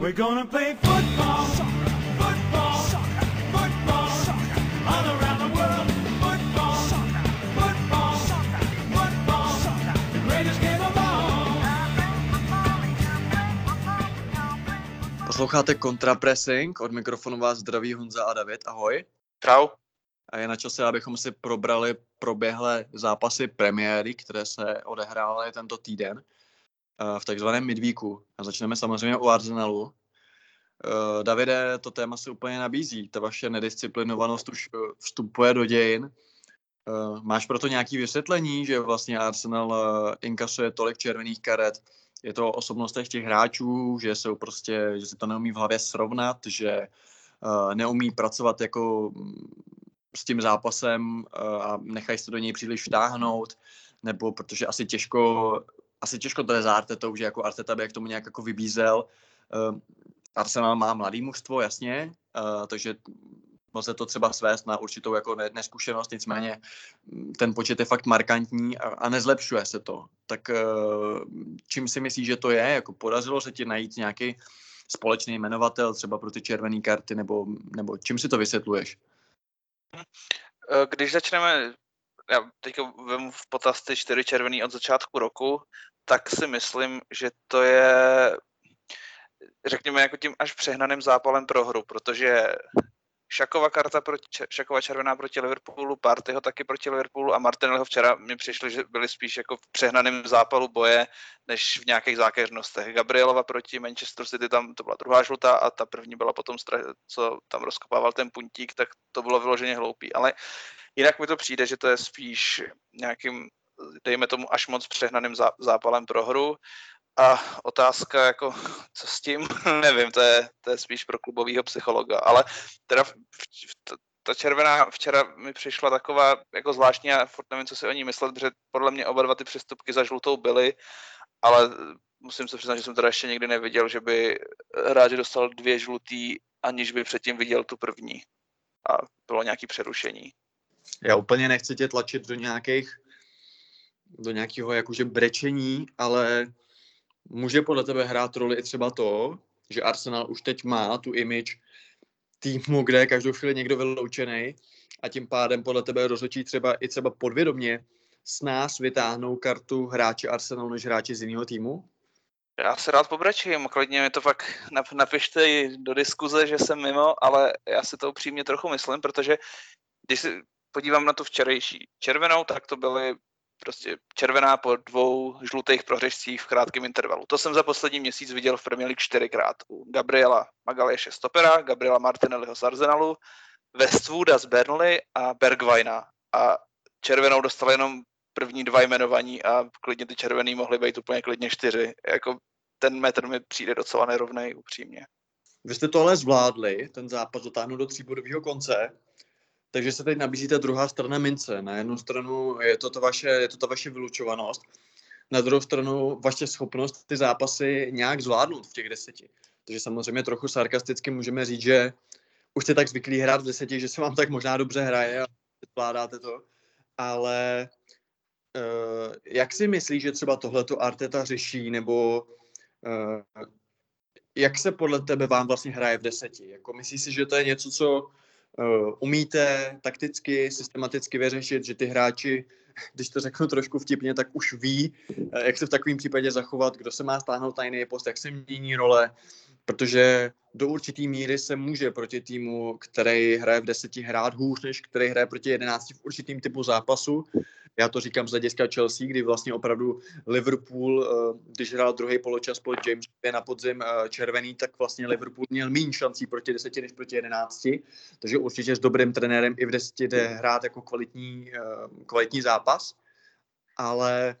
We're gonna play football, football, football, all around the world. Football, football, football, the greatest game of all. Posloucháte Contrapressing, od mikrofonu vás zdraví Honza a David, ahoj. Čau. A je na čase, abychom si probrali proběhlé zápasy premiéry, které se odehrály tento týden eh, v takzvaném midweeku. A začneme samozřejmě u Arsenalu. Eh, Davide, to téma se úplně nabízí. Ta vaše nedisciplinovanost už eh, vstupuje do dějin. Máš proto nějaké vysvětlení, že vlastně Arsenal inkasuje tolik červených karet? Je to o osobnostech těch hráčů, že jsou prostě, že si to neumí v hlavě srovnat, že neumí pracovat jako s tím zápasem eh, a nechají se do něj příliš vtáhnout, nebo protože asi těžko, asi těžko to je za Artetou, že jako Arteta by k tomu nějak jako vybízel. Arsenal má mladý mužstvo, jasně, eh, takže lze to třeba svést na určitou jako neskušenost, nicméně mm, ten počet je fakt markantní a, a nezlepšuje se to. Tak čím si myslíš, že to je? Jako podařilo se ti najít nějaký společný jmenovatel třeba pro ty červené karty, nebo, nebo čím si to vysvětluješ? Eh, když začneme, já teď vemu v potaz ty čtyři červený od začátku roku, tak si myslím, že to je, řekněme, jako tím až přehnaným zápalem pro hru, protože Šakova karta proti, Šakova červená proti Liverpoolu, Partyho taky proti Liverpoolu a Martinelliho včera mi přišli, že byli spíš jako v přehnaném zápalu boje, než v nějakých zákeřnostech. Gabrielova proti Manchester City, tam to byla druhá žlutá a ta první byla potom, co tam rozkopával ten puntík, tak to bylo vyloženě hloupý. Ale jinak mi to přijde, že to je spíš nějakým, dejme tomu, až moc přehnaným zápalem pro hru a otázka, jako, co s tím, nevím, to je, to je spíš pro klubového psychologa, ale teda v, v, ta červená včera mi přišla taková jako zvláštní a furt nevím, co si o ní myslet, protože podle mě oba dva ty přestupky za žlutou byly, ale musím se přiznat, že jsem teda ještě nikdy neviděl, že by hráč dostal dvě žlutý, aniž by předtím viděl tu první. A bylo nějaké přerušení. Já úplně nechci tě tlačit do nějakých do nějakého jakože brečení, ale může podle tebe hrát roli i třeba to, že Arsenal už teď má tu image týmu, kde je každou chvíli někdo vyloučený a tím pádem podle tebe rozhodčí třeba i třeba podvědomě s nás vytáhnou kartu hráči Arsenalu než hráči z jiného týmu? Já se rád pobračím, klidně mi to pak napište do diskuze, že jsem mimo, ale já si to upřímně trochu myslím, protože když si podívám na tu včerejší červenou, tak to byly prostě červená po dvou žlutých prohřešcích v krátkém intervalu. To jsem za poslední měsíc viděl v Premier League čtyřikrát. U Gabriela Magaleše Stopera, Gabriela Martinelliho z Arsenalu, Westwooda z Burnley a Bergwijna. A červenou dostal jenom první dva jmenovaní a klidně ty červený mohly být úplně klidně čtyři. Jako ten metr mi přijde docela nerovnej, upřímně. Vy jste to ale zvládli, ten zápas dotáhnout do tříbodového konce. Takže se teď nabízí ta druhá strana mince. Na jednu stranu je to, to vaše, je to ta vaše vylučovanost, na druhou stranu vaše schopnost ty zápasy nějak zvládnout v těch deseti. Takže samozřejmě trochu sarkasticky můžeme říct, že už jste tak zvyklí hrát v deseti, že se vám tak možná dobře hraje a zvládáte to. Ale uh, jak si myslíš, že třeba tohleto Arteta řeší, nebo uh, jak se podle tebe vám vlastně hraje v deseti? Jako myslíš si, že to je něco, co umíte takticky, systematicky vyřešit, že ty hráči, když to řeknu trošku vtipně, tak už ví, uh, jak se v takovém případě zachovat, kdo se má stáhnout tajný post, jak se mění role, protože do určitý míry se může proti týmu, který hraje v deseti hrát hůř, než který hraje proti jedenácti v určitým typu zápasu. Já to říkám z hlediska Chelsea, kdy vlastně opravdu Liverpool, eh, když hrál druhý poločas po James je na podzim eh, červený, tak vlastně Liverpool měl méně šancí proti deseti než proti jedenácti. Takže určitě s dobrým trenérem i v deseti jde hrát jako kvalitní, eh, kvalitní zápas. Ale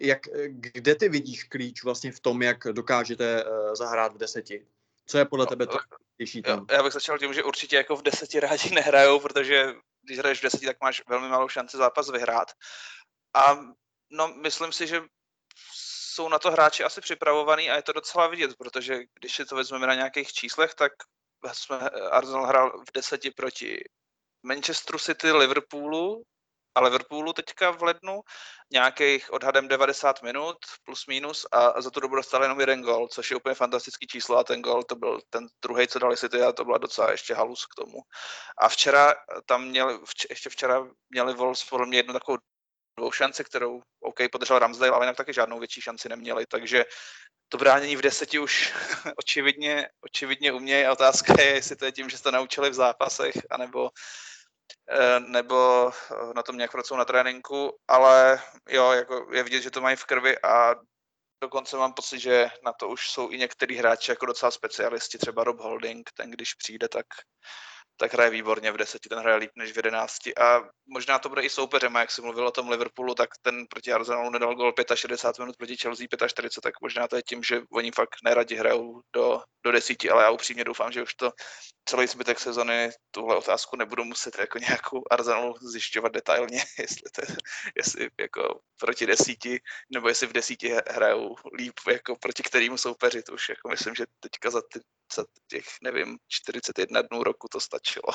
jak, kde ty vidíš klíč vlastně v tom, jak dokážete zahrát v deseti? Co je podle no, tebe to těžší tam? Já bych začal tím, že určitě jako v deseti rádi nehrajou, protože když hraješ v deseti, tak máš velmi malou šanci zápas vyhrát. A no, myslím si, že jsou na to hráči asi připravovaní a je to docela vidět, protože když si to vezmeme na nějakých číslech, tak jsme Arsenal hrál v deseti proti Manchesteru City, Liverpoolu, a Liverpoolu teďka v lednu, nějakých odhadem 90 minut plus minus a za tu dobu dostali jenom jeden gol, což je úplně fantastický číslo a ten gol to byl ten druhý, co dali City a to byla docela ještě halus k tomu. A včera tam měli, vč, ještě včera měli Wolves podle mě jednu takovou dvou šance, kterou OK podržel Ramsdale, ale jinak taky žádnou větší šanci neměli, takže to bránění v deseti už očividně, očividně umějí a otázka je, jestli to je tím, že se to naučili v zápasech, anebo nebo eh, na tom nějak pracují na tréninku, ale jo, jako je vidět, že to mají v krvi a dokonce mám pocit, že na to už jsou i některý hráči jako docela specialisti, třeba Rob Holding, ten když přijde, tak tak hraje výborně v deseti, ten hraje líp než v jedenácti. A možná to bude i soupeřem, a jak jsi mluvil o tom Liverpoolu, tak ten proti Arsenalu nedal gol 65 minut, proti Chelsea 45, tak možná to je tím, že oni fakt neradi hrajou do, do desíti, ale já upřímně doufám, že už to celý zbytek sezony tuhle otázku nebudu muset jako nějakou Arsenalu zjišťovat detailně, jestli, to, jestli jako proti desíti, nebo jestli v desíti hrajou líp jako proti kterému soupeři. To už jako myslím, že teďka za, ty, těch, nevím, 41 dnů roku to stačilo.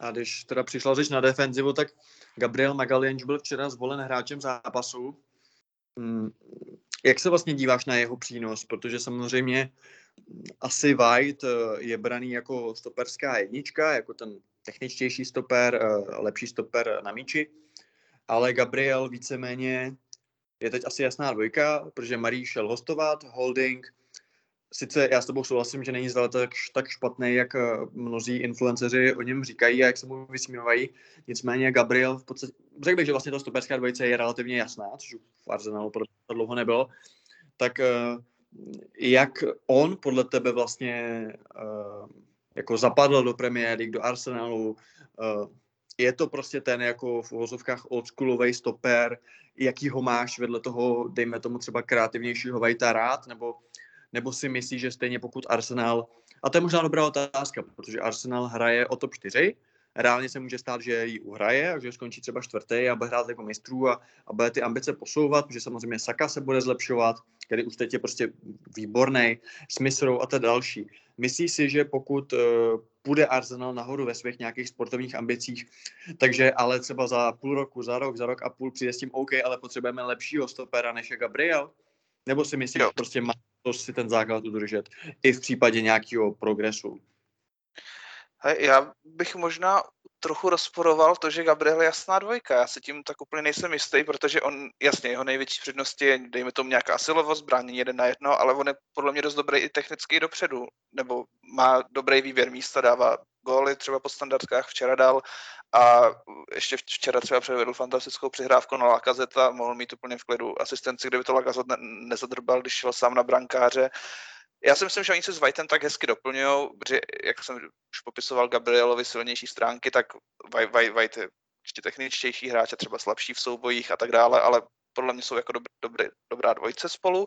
A když teda přišla řeč na defenzivu, tak Gabriel Magalhães byl včera zvolen hráčem zápasu. Hmm, jak se vlastně díváš na jeho přínos? Protože samozřejmě asi White eh, je braný jako stoperská jednička, jako ten techničtější stoper, eh, lepší stoper na míči, ale Gabriel víceméně je teď asi jasná dvojka, protože Marí šel hostovat, Holding, sice já s tebou souhlasím, že není zdaleka tak, tak špatný, jak eh, mnozí influenceři o něm říkají a jak se mu vysmívají. Nicméně Gabriel v podstatě, řekl bych, že vlastně ta stoperská dvojice je relativně jasná, což v Arsenalu to dlouho nebylo. Tak jak on podle tebe vlastně jako zapadl do Premier do Arsenalu, je to prostě ten jako v uvozovkách oldschoolový stoper, jaký ho máš vedle toho, dejme tomu třeba kreativnějšího Vajta rád, nebo, nebo si myslíš, že stejně pokud Arsenal, a to je možná dobrá otázka, protože Arsenal hraje o top 4, reálně se může stát, že ji uhraje a že skončí třeba čtvrtý a bude hrát jako mistrů a, a bude ty ambice posouvat, protože samozřejmě Saka se bude zlepšovat, který už teď je prostě výborný, s Misrou a to další. Myslíš si, že pokud uh, půjde Arsenal nahoru ve svých nějakých sportovních ambicích, takže ale třeba za půl roku, za rok, za rok a půl přijde s tím OK, ale potřebujeme lepšího stopera než je Gabriel? Nebo si myslíš, že prostě má si ten základ udržet i v případě nějakého progresu? Já bych možná trochu rozporoval to, že Gabriel je jasná dvojka. Já se tím tak úplně nejsem jistý, protože on, jasně, jeho největší přednost je, dejme tomu nějaká silovost, bránění jeden na jedno, ale on je podle mě dost dobrý i technicky dopředu, nebo má dobrý výběr místa, dává góly třeba po standardkách, včera dal a ještě včera třeba předvedl fantastickou přihrávku na Lakazeta, mohl mít úplně v klidu asistenci, kdyby to Lakazet ne- nezadrbal, když šel sám na brankáře já si myslím, že oni se s Whiteem tak hezky doplňují, protože jak jsem už popisoval Gabrielovi silnější stránky, tak White je ještě techničtější hráč a třeba slabší v soubojích a tak dále, ale podle mě jsou jako dobrý, dobrý, dobrá dvojice spolu.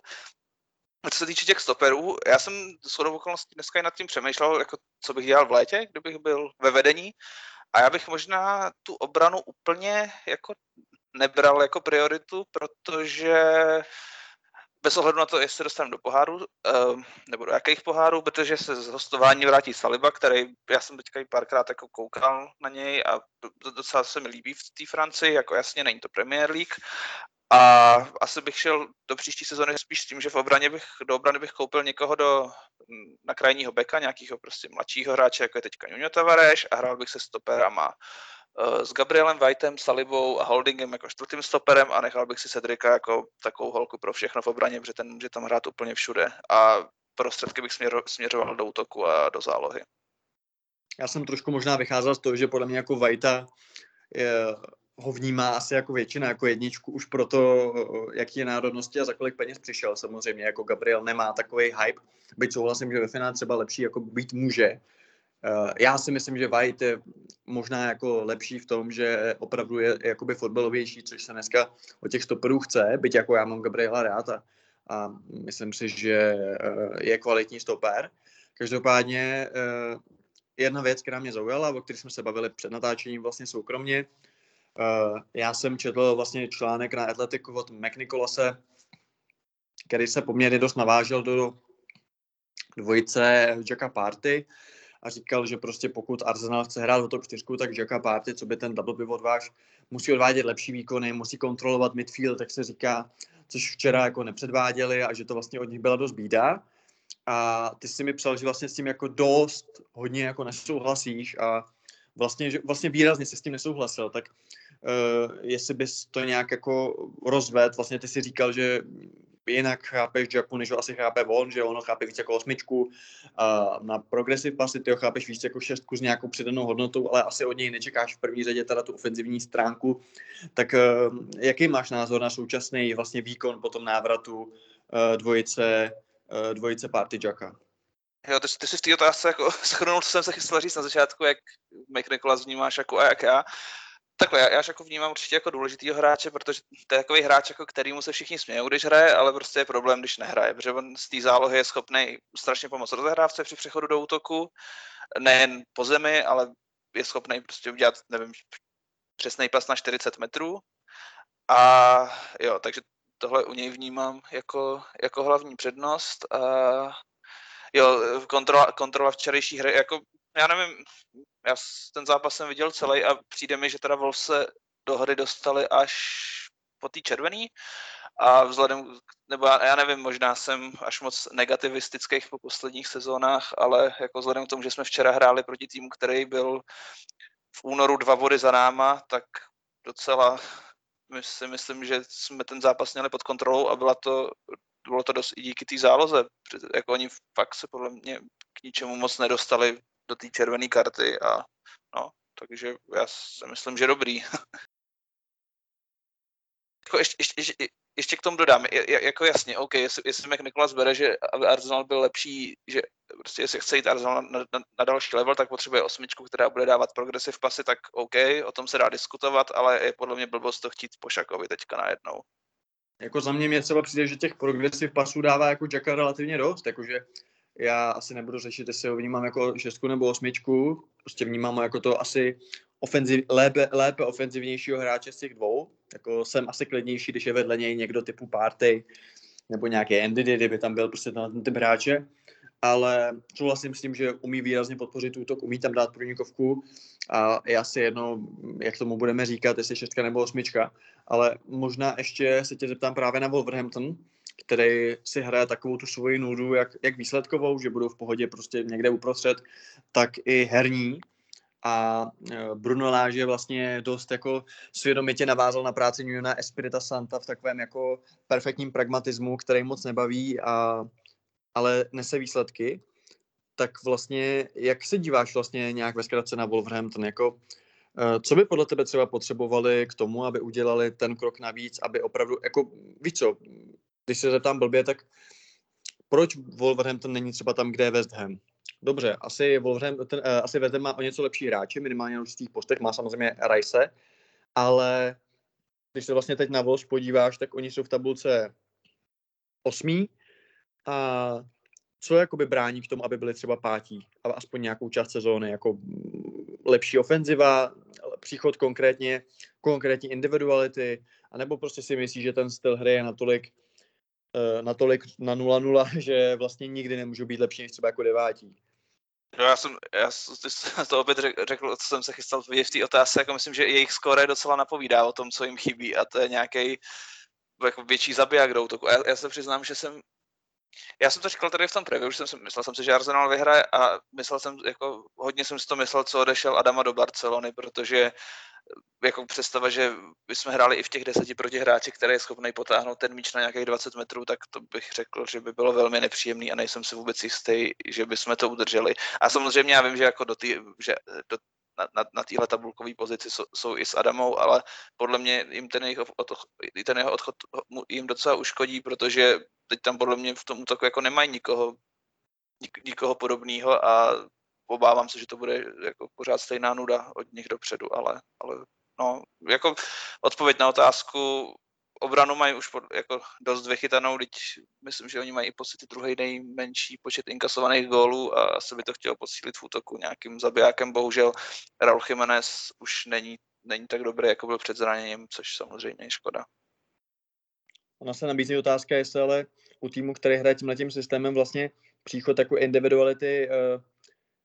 A co se týče těch stoperů, já jsem s okolností dneska i nad tím přemýšlel, jako co bych dělal v létě, kdybych byl ve vedení. A já bych možná tu obranu úplně jako nebral jako prioritu, protože bez ohledu na to, jestli se dostanu do poháru, uh, nebo do jakých pohárů, protože se z hostování vrátí Saliba, který já jsem teďka i párkrát jako koukal na něj a docela se mi líbí v té Francii, jako jasně není to Premier League. A asi bych šel do příští sezóny spíš s tím, že v obraně bych, do obrany bych koupil někoho do, na krajního beka, nějakého prostě mladšího hráče, jako je teďka Nuno Tavares a hrál bych se stoperama Eh, s Gabrielem Whiteem, Salibou a Holdingem jako čtvrtým stoperem a nechal bych si Cedrika jako takovou holku pro všechno v obraně, protože ten může tam hrát úplně všude a prostředky bych směro, směřoval do útoku a do zálohy. Já jsem trošku možná vycházel z toho, že podle mě jako je, ho vnímá asi jako většina, jako jedničku, už proto, jaký je národnosti a za kolik peněz přišel. Samozřejmě jako Gabriel nemá takový hype, byť souhlasím, že ve finále třeba lepší jako být může, Eh, já si myslím, že White je možná jako lepší v tom, že opravdu je jakoby fotbalovější, což se dneska o těch stoperů chce, byť jako já mám Gabriela rád a, a myslím si, že eh, je kvalitní stoper. Každopádně eh, jedna věc, která mě zaujala, o které jsme se bavili před natáčením vlastně soukromně, já jsem četl vlastně článek na Atletiku od McNicolase, který se poměrně dost navážel do dvojice Jacka Party, a říkal, že prostě pokud Arsenal chce hrát o top 4, tak Jacka Party, co by ten double pivot váš, musí odvádět lepší výkony, musí kontrolovat midfield, tak se říká, což včera jako nepředváděli a že to vlastně od nich byla dost bída. A ty si mi psal, že vlastně s tím jako dost hodně jako nesouhlasíš a vlastně, že vlastně výrazně se s tím nesouhlasil, tak jestli bys to nějak jako rozved, vlastně ty si říkal, že jinak chápeš Jacku, než ho asi chápe on, že ono chápe víc jako osmičku. A na progressive pasy ty ho chápeš víc jako šestku s nějakou přidanou hodnotou, ale asi od něj nečekáš v první řadě teda tu ofenzivní stránku. Tak uh, jaký máš názor na současný vlastně výkon po tom návratu uh, dvojice, dvojice party Jacka? Jo, ty, ty jsi v té otázce jako schrnul, co jsem se chystal říct na začátku, jak Mike Nicholas vnímáš jako a jak já. Takhle, já, já jako vnímám určitě jako důležitýho hráče, protože to je takový hráč, jako kterýmu se všichni smějou, když hraje, ale prostě je problém, když nehraje, protože on z té zálohy je schopný strašně pomoct rozehrávce při přechodu do útoku, nejen po zemi, ale je schopný prostě udělat, nevím, přesný pas na 40 metrů. A jo, takže tohle u něj vnímám jako, jako hlavní přednost. A jo, kontrola, kontrola včerejší hry, jako já nevím, já ten zápas jsem viděl celý a přijde mi, že teda Wolves se do hry dostali až po té červený a vzhledem, nebo já, já nevím, možná jsem až moc negativistický po posledních sezónách, ale jako vzhledem k tomu, že jsme včera hráli proti týmu, který byl v únoru dva vody za náma, tak docela my si myslím, že jsme ten zápas měli pod kontrolou a byla to, bylo to dost i díky té záloze. Jako oni fakt se podle mě k ničemu moc nedostali do té červené karty a no, takže já si myslím, že dobrý. jako ještě, ještě, ještě, ještě k tomu dodám, je, jako jasně, OK, jestli, jestli McNicholas bere, že aby Arsenal byl lepší, že prostě jestli chce jít Arsenal na, na, na další level, tak potřebuje osmičku, která bude dávat progresiv pasy, tak OK, o tom se dá diskutovat, ale je podle mě blbost to chtít po Šakovi teďka najednou. Jako za mě mě třeba přijde, že těch progresiv pasů dává jako Jacka relativně dost, jakože já asi nebudu řešit, jestli ho vnímám jako šestku nebo osmičku, prostě vnímám ho jako to asi ofenziv, lépe, lépe ofenzivnějšího hráče z těch dvou, jako jsem asi klidnější, když je vedle něj někdo typu Party nebo nějaký Andy, kdyby tam byl prostě ten typ hráče, ale souhlasím s tím, že umí výrazně podpořit útok, umí tam dát průnikovku. A je asi jedno, jak tomu budeme říkat, jestli šestka nebo osmička, ale možná ještě se tě zeptám právě na Wolverhampton, který si hraje takovou tu svoji nudu, jak, jak výsledkovou, že budou v pohodě prostě někde uprostřed, tak i herní. A e, Bruno Láže vlastně dost jako svědomitě navázal na práci Nuna Espirita Santa v takovém jako perfektním pragmatismu, který moc nebaví, a, ale nese výsledky. Tak vlastně, jak se díváš vlastně nějak ve zkratce na Wolverhampton? Jako, e, co by podle tebe třeba potřebovali k tomu, aby udělali ten krok navíc, aby opravdu, jako víš co, když se zeptám blbě, tak proč Wolverhampton není třeba tam, kde je West Ham? Dobře, asi, Wolverhampton, uh, asi West Ham má o něco lepší hráče, minimálně na určitých postech, má samozřejmě Rice, ale když se vlastně teď na Wolves podíváš, tak oni jsou v tabulce osmí a co jakoby brání k tomu, aby byli třeba pátí, a aspoň nějakou část sezóny, jako lepší ofenziva, příchod konkrétně, konkrétní individuality, anebo prostě si myslíš, že ten styl hry je natolik Eh, natolik na 0-0, že vlastně nikdy nemůžu být lepší než třeba jako devátí. No já jsem, já to opět řekl, co jsem se chystal v té otázce, jako myslím, že jejich skóre docela napovídá o tom, co jim chybí a to je nějaký jako větší zabiják do útoku. Já, já se přiznám, že jsem já jsem to říkal tady v tom preview, že jsem si, myslel jsem si, že Arsenal vyhraje a myslel jsem, jako hodně jsem si to myslel, co odešel Adama do Barcelony, protože jako představa, že bychom hráli i v těch deseti proti hráči, který je schopný potáhnout ten míč na nějakých 20 metrů, tak to bych řekl, že by bylo velmi nepříjemný a nejsem si vůbec jistý, že bychom to udrželi. A samozřejmě já vím, že jako do tý, že do, na, na, na téhle tabulkové pozici jsou, jsou i s Adamou, ale podle mě jim ten, jejich od, ten jeho odchod jim docela uškodí, protože teď tam podle mě v tom útoku jako nemají nikoho, nik, nikoho podobného a obávám se, že to bude jako pořád stejná nuda od nich dopředu, ale, ale no, jako odpověď na otázku, obranu mají už pod, jako dost vychytanou, teď myslím, že oni mají i pocity druhý nejmenší počet inkasovaných gólů a asi by to chtělo posílit v útoku nějakým zabijákem. Bohužel Raul Jiménez už není, není tak dobrý, jako byl před zraněním, což samozřejmě je škoda. Ona se nabízí otázka, jestli ale u týmu, který hraje tímhle tím systémem vlastně příchod jako individuality uh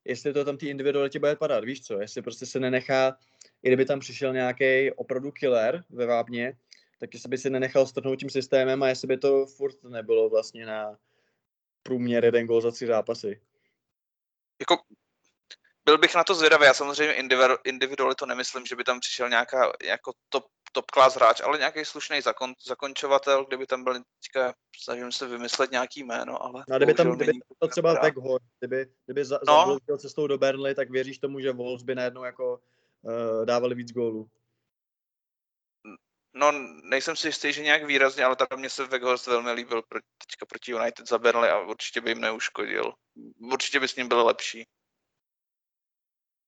jestli to tam ty individualitě bude padat, víš co, jestli prostě se nenechá, i kdyby tam přišel nějaký opravdu killer ve vápně, tak jestli by si nenechal strhnout tím systémem a jestli by to furt nebylo vlastně na průměr jeden gol za tři zápasy. Jako, byl bych na to zvědavý, já samozřejmě individu- individually to nemyslím, že by tam přišel nějaká jako top, top class hráč, ale nějaký slušný zakon, zakončovatel, kdyby tam byl, teďka snažím se vymyslet nějaký jméno, ale No kdyby tam kdyby to třeba napadá. Weghorst, kdyby, kdyby za, No. cestou do Burnley, tak věříš tomu, že Wolves by najednou jako uh, dávali víc gólů. No, nejsem si jistý, že nějak výrazně, ale tam mě se Weghorst velmi líbil teďka proti United za Burnley a určitě by jim neuškodil. Určitě by s ním byl lepší.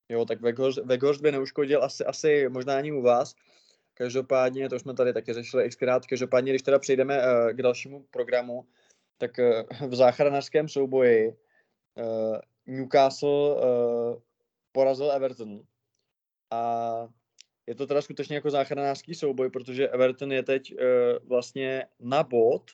Jo, tak Weghorst, by neuškodil asi, asi možná ani u vás. Každopádně, to jsme tady taky řešili xkrát, každopádně, když teda přejdeme uh, k dalšímu programu, tak uh, v záchranářském souboji uh, Newcastle porazil Everton. A je to teda skutečně jako záchranářský souboj, protože Everton je teď uh, vlastně na bod,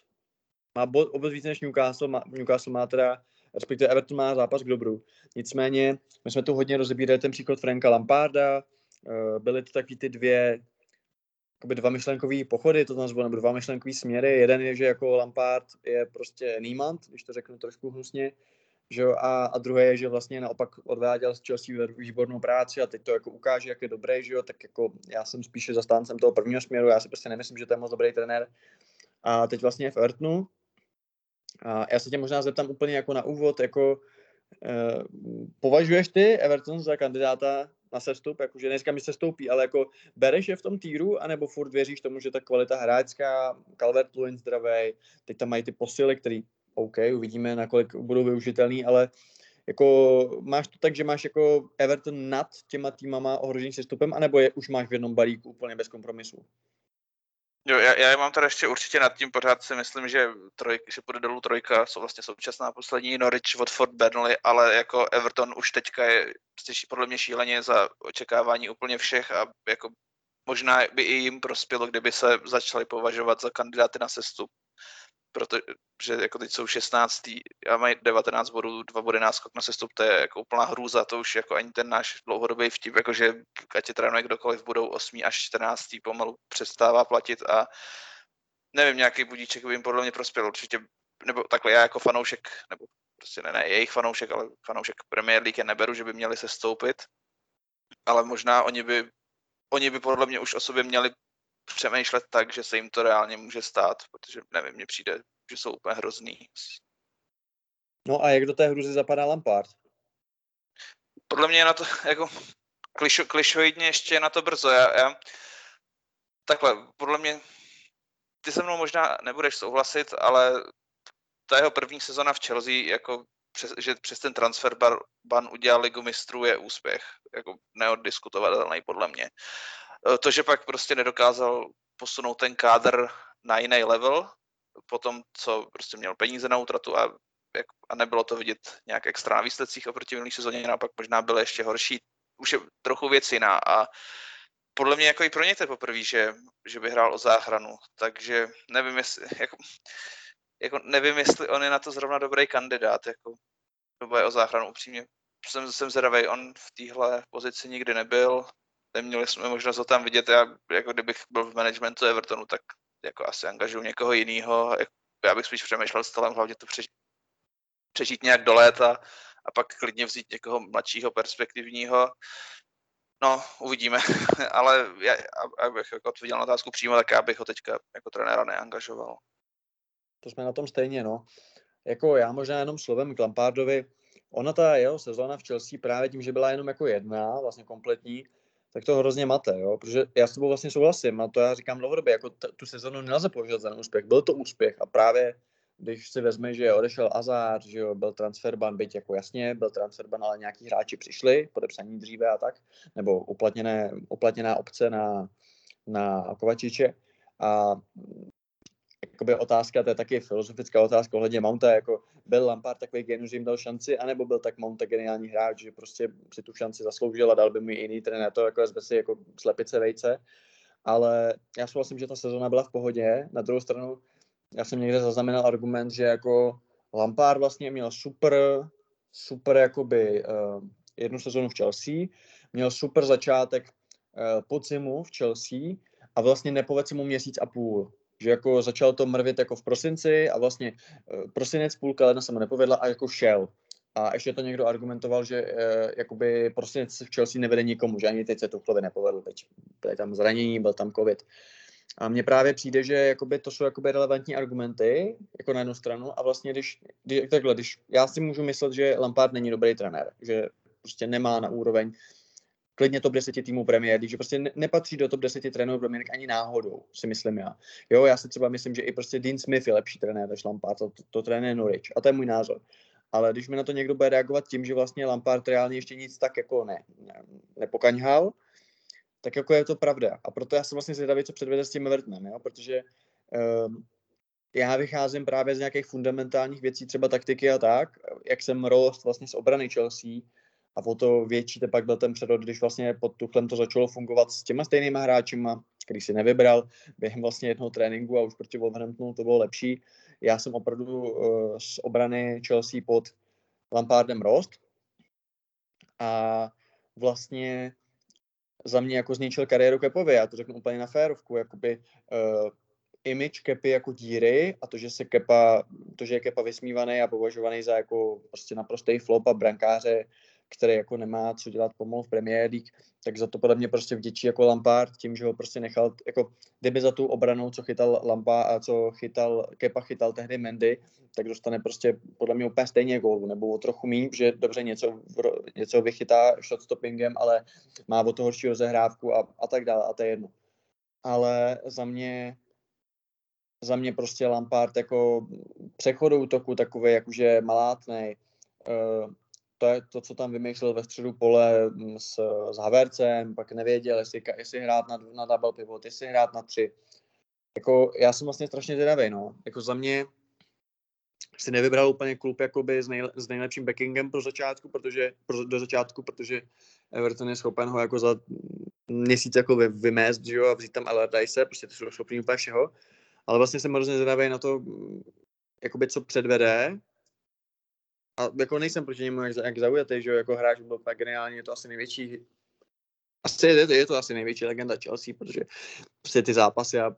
má bod o víc než Newcastle, má, Newcastle má teda, respektive Everton má zápas k dobru. Nicméně, my jsme tu hodně rozebírali ten příklad Franka Lamparda, uh, byly to taky ty dvě jakoby dva myšlenkové pochody, to nazvu, nebo dva myšlenkové směry. Jeden je, že jako Lampard je prostě Niemand, když to řeknu trošku hnusně, že jo, a, a druhé je, že vlastně naopak odváděl z Chelsea výbornou práci a teď to jako ukáže, jak je dobrý, že jo, tak jako já jsem spíše zastáncem toho prvního směru, já si prostě nemyslím, že to je moc dobrý trenér. A teď vlastně je v Evertonu. A já se tě možná zeptám úplně jako na úvod, jako eh, považuješ ty Everton za kandidáta na sestup, jakože neříkám, že se stoupí, ale jako bereš je v tom týru, anebo furt věříš tomu, že ta kvalita hráčská, Calvert Lewin zdravý, teď tam mají ty posily, který OK, uvidíme, nakolik budou využitelný, ale jako máš to tak, že máš jako Everton nad těma týmama ohrožený sestupem, anebo je už máš v jednom balíku úplně bez kompromisu? Jo, já, já mám teda ještě určitě nad tím, pořád si myslím, že, troj, že půjde dolů trojka, jsou vlastně současná poslední, Norwich, Watford, Burnley, ale jako Everton už teďka je podle mě šíleně za očekávání úplně všech a jako možná by i jim prospělo, kdyby se začali považovat za kandidáty na sestup. Protože jako teď jsou 16. a mají 19 bodů, dva body náskok na sestup, to je jako úplná hrůza, to už jako ani ten náš dlouhodobý vtip, jakože ať je trénuje kdokoliv, budou 8. až 14. pomalu přestává platit a nevím, nějaký budíček by jim podle mě prospěl určitě, nebo takhle já jako fanoušek, nebo prostě ne, ne jejich fanoušek, ale fanoušek Premier League je neberu, že by měli se stoupit, ale možná oni by, oni by podle mě už o sobě měli přemýšlet tak, že se jim to reálně může stát, protože nevím, mně přijde, že jsou úplně hrozný. No a jak do té hruzy zapadá Lampard? Podle mě je na to jako klišo, klišoidně ještě je na to brzo. Já, já, takhle, podle mě, ty se mnou možná nebudeš souhlasit, ale ta jeho první sezona v Chelsea, jako přes, že přes ten transfer bar, ban udělal ligu mistrů, je úspěch. Jako neoddiskutovatelný podle mě. E, To, že pak prostě nedokázal posunout ten kádr na jiný level, po tom, co prostě měl peníze na útratu a, jak, a nebylo to vidět nějak extra na výsledcích oproti minulý sezóně, naopak možná byl ještě horší. Už je trochu věc jiná a podle mě jako i pro ně to poprvé, že, že by hrál o záchranu, takže nevím, jestli, jako, jako nevím, jestli on je na to zrovna dobrý kandidát, jako do boje o záchranu, upřímně. Jsem, jsem zvědavý, on v téhle pozici nikdy nebyl, neměli jsme možnost ho tam vidět, já, jako kdybych byl v managementu Evertonu, tak jako asi angažuju někoho jiného, já bych spíš přemýšlel s stolem, hlavně to přežít, přežít nějak do léta a pak klidně vzít někoho mladšího, perspektivního. No, uvidíme, ale já, abych jako odpověděl na otázku přímo, tak já bych ho teďka jako trenéra neangažoval. To jsme na tom stejně, no. Jako já možná jenom slovem k Lampardovi, ona ta jeho sezóna v Chelsea právě tím, že byla jenom jako jedna, vlastně kompletní, tak to hrozně mate, jo? protože já s tebou vlastně souhlasím a to já říkám dlouhodobě, jako t- tu sezonu nelze považovat za úspěch, byl to úspěch a právě když si vezme, že odešel Azar, že jo, byl transferban, byť jako jasně, byl transferban, ale nějaký hráči přišli, podepsaní dříve a tak, nebo uplatněné, uplatněná opce na, na Kovačiče a jakoby otázka, to je taky filozofická otázka ohledně Mounta, jako byl Lampard takový genius, že jim dal šanci, anebo byl tak Mount geniální hráč, že prostě si tu šanci zasloužil a dal by mu ji jiný trenér, to jako vezme si jako slepice vejce, ale já souhlasím, že ta sezona byla v pohodě, na druhou stranu já jsem někde zaznamenal argument, že jako Lampard vlastně měl super super jakoby uh, jednu sezonu v Chelsea, měl super začátek uh, podzimu v Chelsea a vlastně nepovedl mu měsíc a půl. Že jako začal to mrvit jako v prosinci a vlastně uh, prosinec půlka ledna se mu nepovedla a jako šel. A ještě to někdo argumentoval, že uh, jakoby prosinec v Chelsea nevede nikomu, že ani teď se Tuchlovi nepovedl. Teď byly tam zranění, byl tam covid. A mně právě přijde, že jakoby to jsou jakoby relevantní argumenty, jako na jednu stranu, a vlastně když, když, takhle, když já si můžu myslet, že Lampard není dobrý trenér, že prostě nemá na úroveň klidně top 10 týmů Premier League, že prostě ne, nepatří do top 10 trenérů Premier League ani náhodou, si myslím já. Jo, já si třeba myslím, že i prostě Dean Smith je lepší trenér než Lampard, to, to, to trénuje Norwich, a to je můj názor. Ale když mi na to někdo bude reagovat tím, že vlastně Lampard reálně ještě nic tak jako ne, ne nepokaňhal, tak jako je to pravda. A proto já jsem vlastně zvědavý, co předvede s tím Evertonem, jo? protože um, já vycházím právě z nějakých fundamentálních věcí, třeba taktiky a tak, jak jsem rost vlastně z obrany Chelsea a o to větší to pak byl ten předod, když vlastně pod Tuchlem to začalo fungovat s těma stejnýma hráčima, který si nevybral během vlastně jednoho tréninku a už proti Wolverhamptonu to bylo lepší. Já jsem opravdu uh, z obrany Chelsea pod Lampardem rost a vlastně za mě jako zničil kariéru Kepovi, já to řeknu úplně na férovku, jakoby uh, image Kepy jako díry a to, že se Kepa, to, že je Kepa vysmívaný a považovaný za jako prostě naprostý flop a brankáře, který jako nemá co dělat pomalu v Premier League, tak za to podle mě prostě vděčí jako Lampard tím, že ho prostě nechal, jako kdyby za tu obranou, co chytal Lampa a co chytal, Kepa chytal tehdy Mendy, tak dostane prostě podle mě úplně stejně gólu, nebo o trochu méně, že dobře něco, něco vychytá shot stoppingem, ale má o to horší rozehrávku a, a tak dále a to je jedno. Ale za mě za mě prostě Lampard jako přechodu útoku takový jakože malátnej, uh, to je to, co tam vymýšlel ve středu pole mm, s, s Havercem, pak nevěděl, jestli, jestli hrát na, na double pivot, jestli hrát na tři. Jako, já jsem vlastně strašně zvědavý, no. Jako za mě si nevybral úplně klub jakoby s, nej, s nejlepším backingem pro začátku, protože, pro, do začátku, protože Everton je schopen ho jako za měsíc jako vy, vymést, že jo, a vzít tam Allardyce, prostě to jsou schopný úplně všeho. Ale vlastně jsem hrozně zvědavý na to, jakoby co předvede, a jako nejsem proti němu jak, jak zaujatý, že jako hráč byl tak geniální, je to asi největší asi je, je to asi největší legenda Chelsea, protože prostě ty zápasy a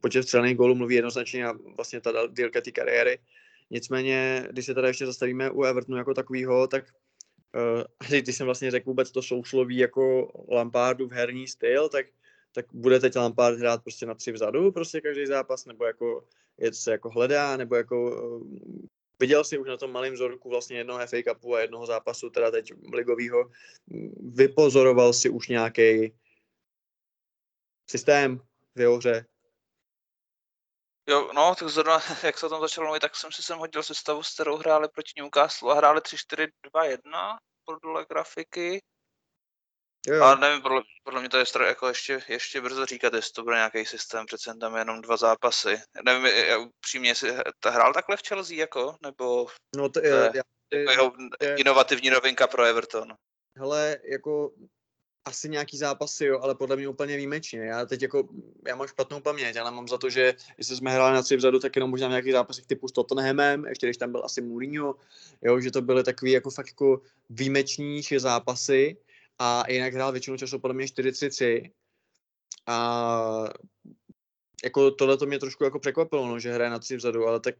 počet střelných gólů mluví jednoznačně a vlastně ta dílka té kariéry. Nicméně, když se tady ještě zastavíme u Evertonu jako takového, tak uh, když jsem vlastně řekl vůbec to sousloví jako Lampardu v herní styl, tak, tak bude teď Lampard hrát prostě na tři vzadu prostě každý zápas, nebo jako je se jako hledá, nebo jako uh, viděl si už na tom malém vzorku vlastně jednoho FA Cupu a jednoho zápasu, teda teď ligovýho, vypozoroval si už nějaký systém v jeho hře? Jo, no, tak zrovna, jak se o tom začalo mluvit, tak jsem si sem hodil sestavu, s kterou hráli proti Newcastle a hráli 3-4-2-1 podle grafiky. Jo. A nevím, podle, podle mě to je stro, jako ještě, ještě brzo říkat, jestli to bude nějaký systém, přece tam je jenom dva zápasy. Nevím, já upřímně, jestli ta hrál takhle v Chelsea, jako, nebo no to je, je, jako jeho je, inovativní novinka pro Everton. Hele, jako asi nějaký zápasy, jo, ale podle mě úplně výjimečně. Já teď jako, já mám špatnou paměť, ale mám za to, že jestli jsme hráli na tři vzadu, tak jenom možná nějaký zápasy typu s Tottenhamem, ještě když tam byl asi Mourinho, jo, že to byly takový jako fakt jako výjimečnější zápasy, a jinak hrál většinu času podle mě 4-3-3 a jako tohle to mě trošku jako překvapilo, no, že hraje na tři vzadu, ale tak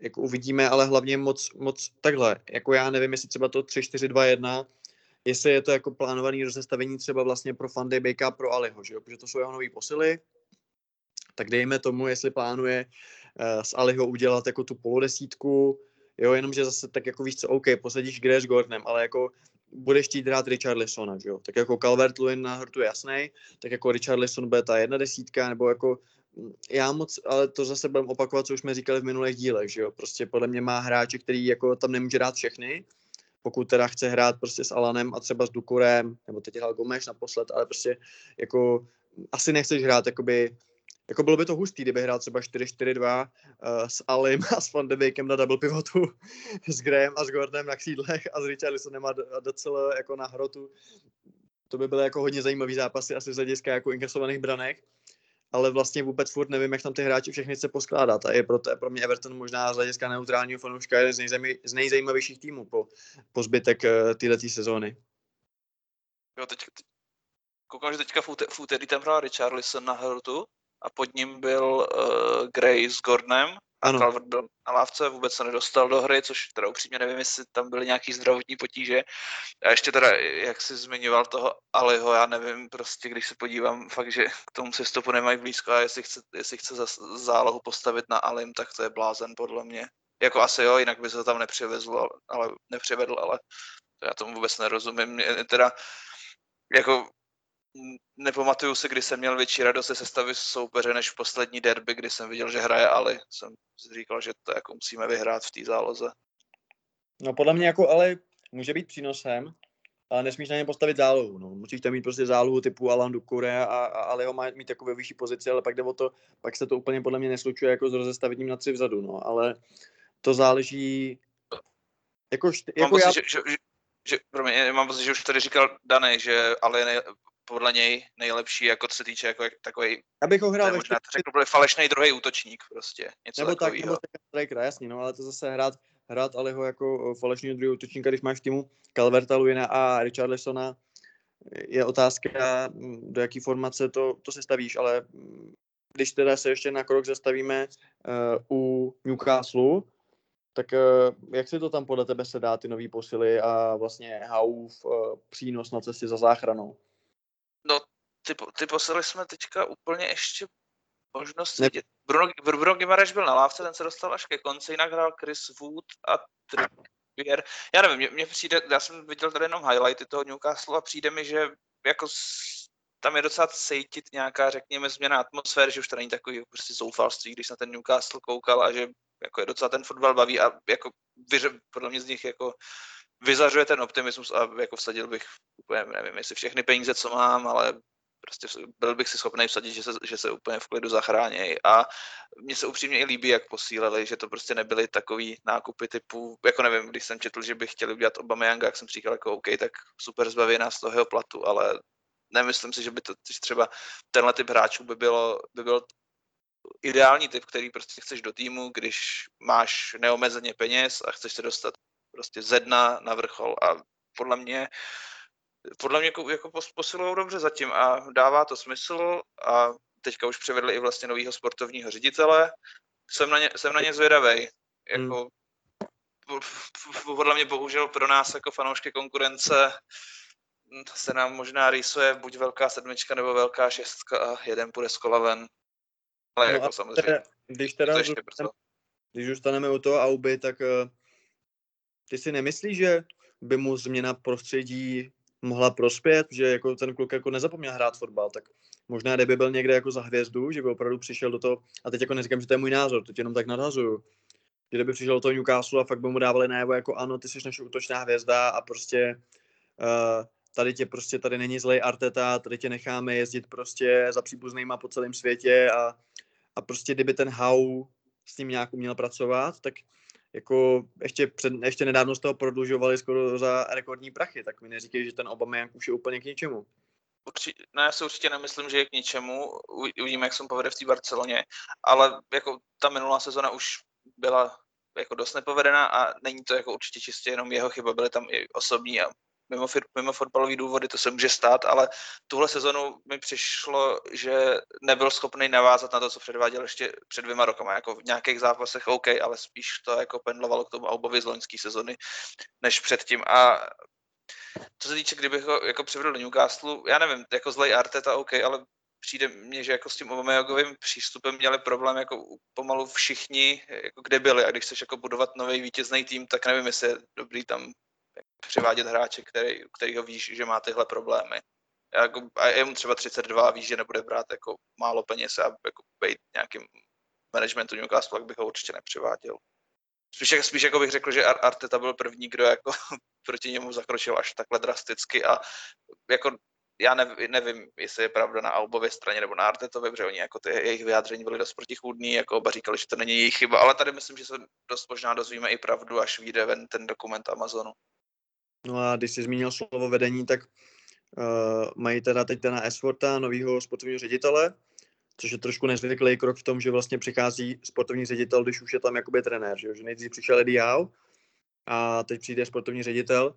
jako uvidíme, ale hlavně moc, moc takhle, jako já nevím, jestli třeba to 3-4-2-1, jestli je to jako plánovaný rozestavení třeba vlastně pro Fandy Bejka pro Aliho, že jo? protože to jsou jeho nové posily, tak dejme tomu, jestli plánuje uh, z Aliho udělat jako tu polodesítku, jo, jenomže zase tak jako víš co, OK, posadíš Grace Gordonem, ale jako budeš chtít hrát Richard Lissona, že jo? Tak jako Calvert Lewin na hrtu je jasný, tak jako Richard Lisson bude ta jedna desítka, nebo jako mm, já moc, ale to zase budeme opakovat, co už jsme říkali v minulých dílech, že jo? Prostě podle mě má hráče, který jako tam nemůže dát všechny, pokud teda chce hrát prostě s Alanem a třeba s Dukurem, nebo teď hrál Gomeš naposled, ale prostě jako asi nechceš hrát jakoby jako bylo by to hustý, kdyby hrál třeba 4-4-2 uh, eh, s Alim a s Van de na double pivotu, s Graham a s Gordonem na křídlech a s Richarlisonem a docela jako na hrotu. To by byly jako hodně zajímavý zápasy asi z hlediska jako inkasovaných branek. ale vlastně vůbec furt nevím, jak tam ty hráči všechny chce poskládat. A je pro, pro mě Everton možná z hlediska neutrálního fanouška jeden z, nejzajmý, z nejzajímavějších týmů po, po zbytek uh, této sezóny. Jo, teď, koukám, že teďka v, úte, v úterý tam hrál Richarlison na hrtu a pod ním byl uh, Gray s Gordonem a Ano. Calvert byl na lávce, vůbec se nedostal do hry, což teda upřímně nevím, jestli tam byly nějaký zdravotní potíže. A ještě teda, jak jsi zmiňoval toho Aliho, já nevím, prostě když se podívám, fakt, že k tomu sestupu nemají blízko a jestli chce, jestli chce za zálohu postavit na Alim, tak to je blázen podle mě. Jako asi jo, jinak by se to tam nepřivezl, ale, nepřivedl, ale to já tomu vůbec nerozumím. Mě teda jako nepamatuju si, kdy jsem měl větší radost ze sestavy soupeře než v poslední derby, kdy jsem viděl, že hraje Ali. Jsem říkal, že to jako musíme vyhrát v té záloze. No podle mě jako ale může být přínosem, ale nesmíš na ně postavit zálohu. No. Musíš tam mít prostě zálohu typu Alan Dukure a, a ale ho má mít ve vyšší pozici, ale pak jde o to, pak se to úplně podle mě neslučuje jako s rozestavením na tři vzadu, no. Ale to záleží jako, št- jako pocit, já, že, že, že, že, promiň, já mám pocit, že už tady říkal Danej, že Ali je nej, podle něj nejlepší, jako co se týče jako takový, já bych ho hrál ve možná to řeknu, byl falešný druhý útočník prostě, něco nebo tak, takového. nebo strikera, jasný, no, ale to zase hrát, hrát Aliho jako eh, falešního druhého útočníka, když máš v týmu Calverta, Luina a Richarlisona, je otázka, mm, do jaký formace to, to se stavíš, ale mm, když teda se ještě na krok zastavíme uh, u Newcastle, tak uh, jak se to tam podle tebe se dá ty nový posily a vlastně Hauf uh, přínos na cestě za záchranou? Ty, ty posily jsme teďka úplně ještě možnost Ne- vidět. Bruno, Bruno Gimareš byl na lávce, ten se dostal až ke konci, jinak hrál Chris Wood a Trippier. Já nevím, mně, mně přijde, já jsem viděl tady jenom highlighty toho Newcastle a přijde mi, že jako tam je docela cítit nějaká, řekněme, změna atmosféry, že už to není takový prostě zoufalství, když na ten Newcastle koukal a že jako je docela ten fotbal baví a jako vyře, podle mě z nich jako vyzařuje ten optimismus a jako vsadil bych úplně, nevím, jestli všechny peníze, co mám, ale prostě byl bych si schopný vsadit, že se, že se úplně v klidu zachránějí. A mně se upřímně i líbí, jak posílili, že to prostě nebyly takový nákupy typu, jako nevím, když jsem četl, že by chtěli udělat Obama jak jsem říkal, jako OK, tak super zbaví nás toho jeho platu, ale nemyslím si, že by to že třeba tenhle typ hráčů by bylo, by byl ideální typ, který prostě chceš do týmu, když máš neomezeně peněz a chceš se dostat prostě ze dna na vrchol a podle mě podle mě jako, jako pos- posilují dobře zatím a dává to smysl a teďka už převedli i vlastně novýho sportovního ředitele. Jsem na ně, jsem na ně zvědavej. Jako, po- podle mě bohužel pro nás jako fanoušky konkurence se nám možná rýsuje buď velká sedmička nebo velká šestka a jeden půjde z kola ven. Ale No jako samozřejmě, Teda, když teda zůstaneme- brzo. když zůstaneme u toho Auby, tak uh, ty si nemyslíš, že by mu změna prostředí mohla prospět, že jako ten kluk jako nezapomněl hrát fotbal, tak možná kdyby byl někde jako za hvězdu, že by opravdu přišel do toho, a teď jako neříkám, že to je můj názor, teď jenom tak nadhazuju, že kdyby přišel do toho Newcastle a fakt by mu dávali najevo jako ano, ty jsi naše útočná hvězda a prostě uh, tady tě prostě, tady není zlej Arteta, tady tě necháme jezdit prostě za příbuznýma po celém světě a, a prostě kdyby ten Hau s tím nějak uměl pracovat, tak jako ještě, před, ještě nedávno z toho prodlužovali skoro za rekordní prachy, tak mi neříkej, že ten Obama už je úplně k ničemu. Určitě, no já si určitě nemyslím, že je k ničemu. Uvidíme, jak se mu povede v té Barceloně. Ale jako ta minulá sezona už byla jako dost nepovedená a není to jako určitě čistě jenom jeho chyba, byly tam i osobní a mimo, mimo fotbalové důvody, to se může stát, ale tuhle sezonu mi přišlo, že nebyl schopný navázat na to, co předváděl ještě před dvěma rokama. Jako v nějakých zápasech OK, ale spíš to jako pendlovalo k tomu Aubovi z loňské sezony, než předtím. A co se týče, kdybych ho jako přivedl do Newcastle, já nevím, jako zlej Arteta, OK, ale přijde mně, že jako s tím Aubameyangovým přístupem měli problém jako pomalu všichni, jako kde byli a když chceš jako budovat nový vítězný tým, tak nevím, jestli je dobrý tam přivádět hráče, který, který ho víš, že má tyhle problémy. Jako, a je mu třeba 32 a víš, že nebude brát jako málo peněz a jako být nějakým managementu Newcastle, tak bych ho určitě nepřiváděl. Spíš, spíš jako bych řekl, že Ar- Arteta byl první, kdo jako proti němu zakročil až takhle drasticky a jako já nev, nevím, jestli je pravda na Albově straně nebo na Artetově, protože oni jako ty jejich vyjádření byly dost protichůdný, jako oba říkali, že to není jejich chyba, ale tady myslím, že se dost možná dozvíme i pravdu, až vyjde ven ten dokument Amazonu. No a když jsi zmínil slovo vedení, tak uh, mají teda teď na Esforta, novýho sportovního ředitele, což je trošku nezvyklý krok v tom, že vlastně přichází sportovní ředitel, když už je tam jakoby trenér, že, jo? že nejdřív přišel Eddie Howe a teď přijde sportovní ředitel,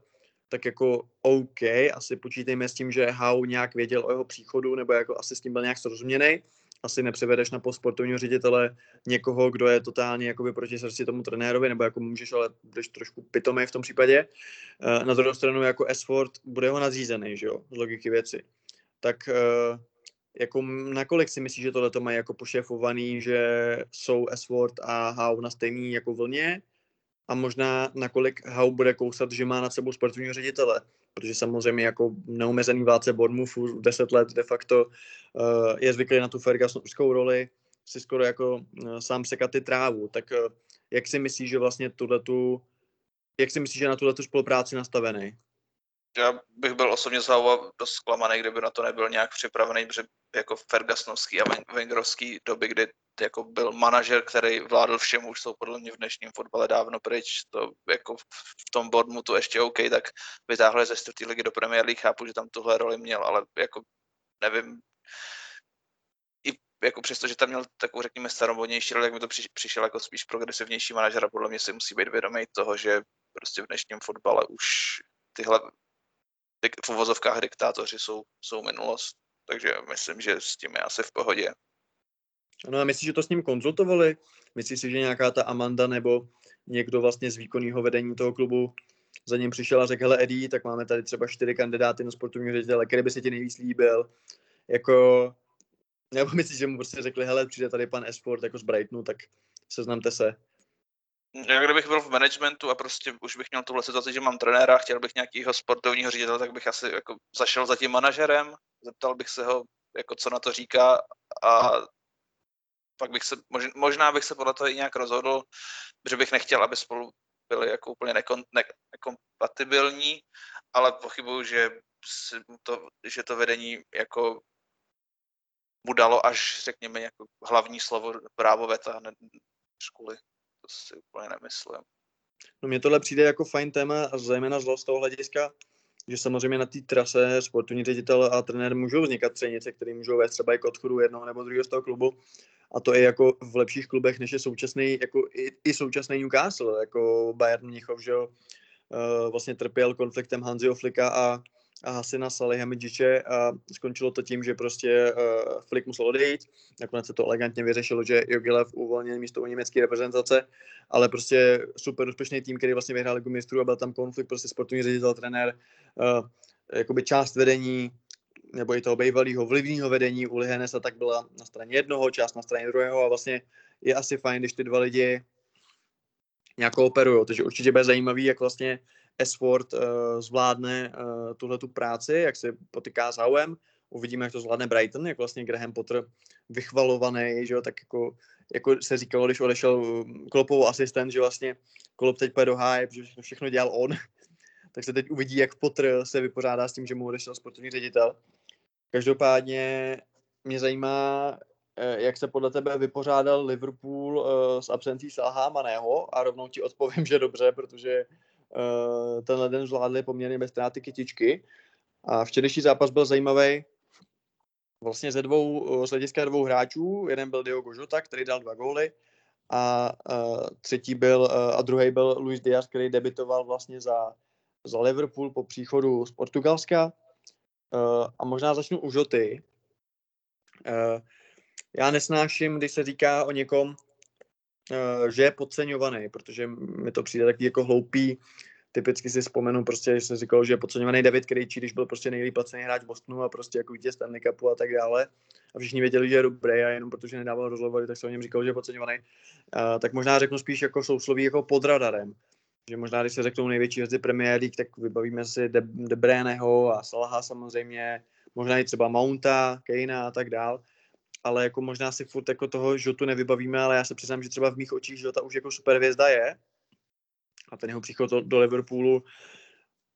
tak jako OK, asi počítejme s tím, že Howe nějak věděl o jeho příchodu, nebo jako asi s tím byl nějak srozuměný. Asi nepřevedeš na post sportovního ředitele někoho, kdo je totálně jakoby proti srdci tomu trenérovi, nebo jako můžeš, ale budeš trošku pitomý v tom případě. Eh, Na druhou stranu jako Esford bude ho nadřízený, že jo, z logiky věci. Tak eh, jako nakolik si myslíš, že tohle to mají jako pošefovaný, že jsou Esford a Howe na stejný jako vlně? A možná nakolik Howe bude kousat, že má nad sebou sportovního ředitele? Protože samozřejmě jako neomezený vládce Bournemouthu 10 let de facto uh, je zvyklý na tu Fergusonovskou roli, si skoro jako uh, sám sekat ty trávu. Tak uh, jak si myslíš, že vlastně tuhletu, jak si myslíš, že na tuhle spolupráci nastavený? Já bych byl osobně z Hauva dost zklamaný, kdyby na to nebyl nějak připravený, protože jako Fergusonovský a Wen- Wengerovský doby, kdy jako byl manažer, který vládl všemu, už jsou podle mě v dnešním fotbale dávno pryč. To jako v- tom Bournemouthu ještě OK, tak vytáhli ze čtvrtý ligy do Premier League, chápu, že tam tuhle roli měl, ale jako nevím, i jako přesto, že tam měl takovou, řekněme, staromodnější roli, tak mi to při, přišel jako spíš progresivnější manažer a podle mě si musí být vědomý toho, že prostě v dnešním fotbale už tyhle v uvozovkách diktátoři jsou, jsou minulost. Takže myslím, že s tím je asi v pohodě. No a myslíš, že to s ním konzultovali? Myslíš si, že nějaká ta Amanda nebo někdo vlastně z výkonného vedení toho klubu za ním přišel a řekl, hele Eddie, tak máme tady třeba čtyři kandidáty na sportovního ředitele, který by se ti nejvíc líbil? Jako, nebo myslíš, že mu prostě řekli, hele, přijde tady pan Esport jako z Brightonu, tak seznamte se. Já kdybych byl v managementu a prostě už bych měl tuhle situaci, že mám trenéra, chtěl bych nějakého sportovního ředitele, tak bych asi jako zašel za tím manažerem, zeptal bych se ho, jako co na to říká a pak bych se, mož- možná bych se podle toho i nějak rozhodl, že bych nechtěl, aby spolu byli jako úplně nekon, ne, nekompatibilní, ale pochybuju, že, to, že to vedení jako mu dalo až, řekněme, jako hlavní slovo právo veta hned školy. To si úplně nemyslím. No mně tohle přijde jako fajn téma zejména z toho hlediska, že samozřejmě na té trase sportovní ředitel a trenér můžou vznikat třenice, které můžou vést třeba i k odchodu jednoho nebo druhého z toho klubu. A to je jako v lepších klubech, než je současný, jako i, i současný Newcastle, jako Bayern Mnichov, že jo, uh, vlastně trpěl konfliktem Hanziho Flika a, a Hasina Salihamidziče a skončilo to tím, že prostě uh, Flick musel odejít. Nakonec se to elegantně vyřešilo, že Jogilev uvolnil místo u německé reprezentace, ale prostě super úspěšný tým, který vlastně vyhrál ligu mistrů a byl tam konflikt, prostě sportovní ředitel, trenér, uh, jakoby část vedení, nebo i toho bývalého vlivného vedení u Lihenesa, tak byla na straně jednoho, část na straně druhého a vlastně je asi fajn, když ty dva lidi nějak kooperují, takže určitě bude zajímavý, jak vlastně Esford uh, zvládne uh, tuhle tu práci, jak se potýká s Howem, uvidíme, jak to zvládne Brighton, jak vlastně Graham Potter vychvalovaný, že jo, tak jako, jako se říkalo, když odešel um, Klopovou asistent, že vlastně Klop teď půjde do háje, protože všechno, všechno dělal on, tak se teď uvidí, jak Potter se vypořádá s tím, že mu odešel sportovní ředitel. Každopádně mě zajímá, eh, jak se podle tebe vypořádal Liverpool eh, s absencí Salha Maného a rovnou ti odpovím, že dobře, protože eh, tenhle den zvládli poměrně bez ztráty kytičky. A včerejší zápas byl zajímavý vlastně ze dvou, z hlediska dvou hráčů. Jeden byl Diogo Jota, který dal dva góly a uh, třetí byl, a druhý byl Luis Diaz, který debitoval vlastně za, za Liverpool po příchodu z Portugalska. A možná začnu u Joty. Já nesnáším, když se říká o někom, že je podceňovaný, protože mi to přijde taky jako hloupý. Typicky si vzpomenu prostě, že se říkalo, že je podceňovaný David Krejčí, když byl prostě nejlíp placený hráč Bostonu a prostě jako vítěz Stanley Cupu a tak dále. A všichni věděli, že je dobrý a jenom protože nedával rozhovory, tak se o něm říkalo, že je podceňovaný. Uh, tak možná řeknu spíš jako sousloví jako pod radarem. Že možná, když se řeknou největší hvězdy Premier League, tak vybavíme si De, De Bruyneho a Salaha samozřejmě, možná i třeba Mounta, Kejna a tak dál. Ale jako možná si furt jako toho Žotu nevybavíme, ale já se přiznám, že třeba v mých očích Žota už jako super hvězda je. A ten jeho příchod do, Liverpoolu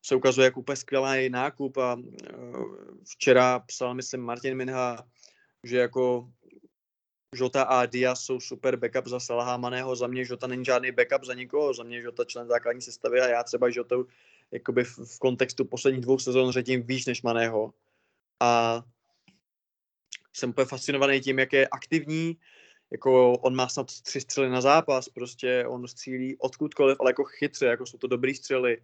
se ukazuje jako úplně skvělý nákup a uh, včera psal, myslím, Martin Minha, že jako Žota a Diaz jsou super backup za Salaha Maného, za mě Žota není žádný backup za nikoho, za mě Žota člen základní sestavy a já třeba Žotou jakoby v, v kontextu posledních dvou sezon řadím výš než Maného. A jsem úplně fascinovaný tím, jak je aktivní, jako on má snad tři střely na zápas, prostě on střílí odkudkoliv, ale jako chytře, jako jsou to dobrý střely.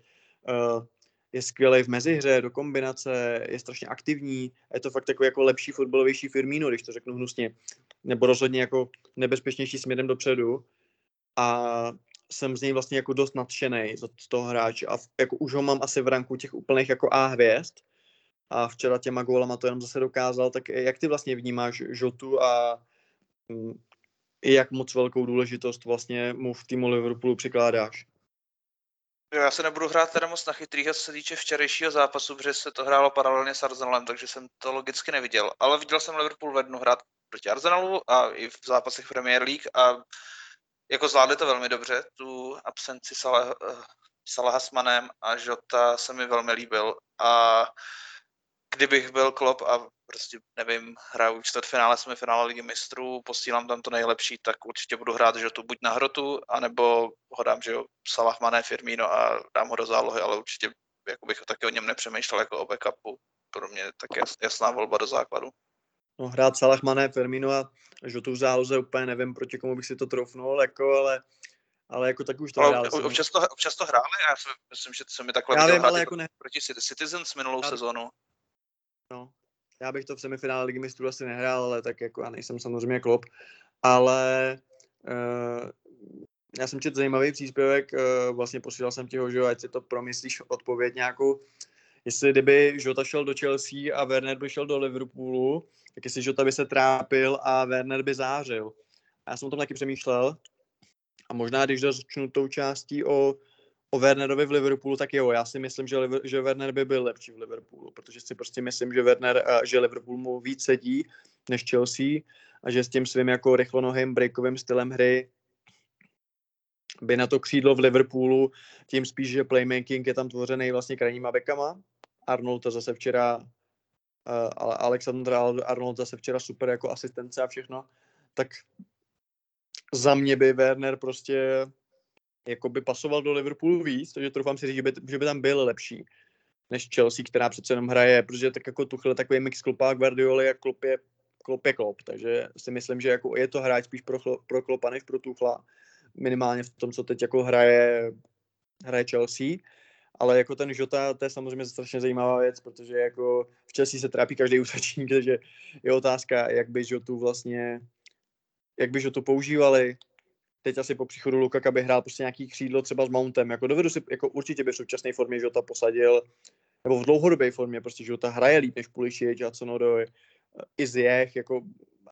Uh, je skvělý v mezihře, do kombinace, je strašně aktivní, je to fakt takový jako lepší fotbalovější Firmino, když to řeknu hnusně, nebo rozhodně jako nebezpečnější směrem dopředu. A jsem z něj vlastně jako dost nadšený z toho hráče. A jako už ho mám asi v ranku těch úplných jako A hvězd a včera těma gólama to jenom zase dokázal, tak jak ty vlastně vnímáš Žotu a mm, jak moc velkou důležitost vlastně mu v týmu Liverpoolu přikládáš? Jo, Já se nebudu hrát teda moc na chytrýho, co se týče včerejšího zápasu, protože se to hrálo paralelně s Arsenalem, takže jsem to logicky neviděl. Ale viděl jsem Liverpool ve dnu hrát proti Arsenalu a i v zápasech Premier League a jako zvládli to velmi dobře, tu absenci Salah, eh, Salaha s Manem a Žota se mi velmi líbil a kdybych byl Klopp a prostě nevím, hraju čtvrtfinále, semifinále ligy mistrů, posílám tam to nejlepší, tak určitě budu hrát Žotu buď na hrotu, anebo ho dám, že jo, Salah, Mané, Firmino a dám ho do zálohy, ale určitě jako bych taky o něm nepřemýšlel jako o backupu. Pro mě tak jas, jasná volba do základu. No, hrát Salah, Mané, Firmino a Žotu v záloze úplně nevím, proti komu bych si to trofnul, jako, ale, ale jako tak už to hráli. ob- občas to, občas to hráli a já si myslím, že se mi takhle Já vím, ale i jako ne- proti Citizens minulou Já- sezónu. No, já bych to v semifinále ligy mistrů asi nehrál, ale tak jako já nejsem samozřejmě klop. Ale uh, já jsem četl zajímavý příspěvek, uh, vlastně posílal jsem ti ho, že ať si to promyslíš odpověď nějakou. Jestli kdyby Žota šel do Chelsea a Werner by šel do Liverpoolu, tak jestli Žota by se trápil a Werner by zářil. Já jsem o tom taky přemýšlel. A možná, když začnu tou částí o, o Wernerovi v Liverpoolu, tak jo, já si myslím, že, že Werner by byl lepší v Liverpoolu, protože si prostě myslím, že Werner, a že Liverpool mu víc sedí než Chelsea a že s tím svým jako rychlonohým breakovým stylem hry by na to křídlo v Liverpoolu, tím spíš, že playmaking je tam tvořený vlastně krajníma bekama. Arnold to zase včera, uh, ale Alexander Arnold zase včera super jako asistence a všechno, tak za mě by Werner prostě jako by pasoval do Liverpoolu víc, takže troufám si říct, že by, že by tam byl lepší než Chelsea, která přece jenom hraje, protože tak jako Tuchel takový mix Klopa Guardioli a Klop je, Klop je Klop, takže si myslím, že jako je to hráč spíš pro, pro Klopa než pro Tuchla, minimálně v tom, co teď jako hraje, hraje Chelsea, ale jako ten Žota, to je samozřejmě strašně zajímavá věc, protože jako v Chelsea se trápí každý útočník, takže je otázka, jak by Žotu vlastně, jak by Žotu používali, teď asi po příchodu Lukaka by hrál prostě nějaký křídlo třeba s Mountem, jako dovedu si, jako určitě by v současné formě Žota posadil, nebo v dlouhodobé formě, prostě Žota hraje líp než Pulisic, Hudson Odoi, i Ziyech, jako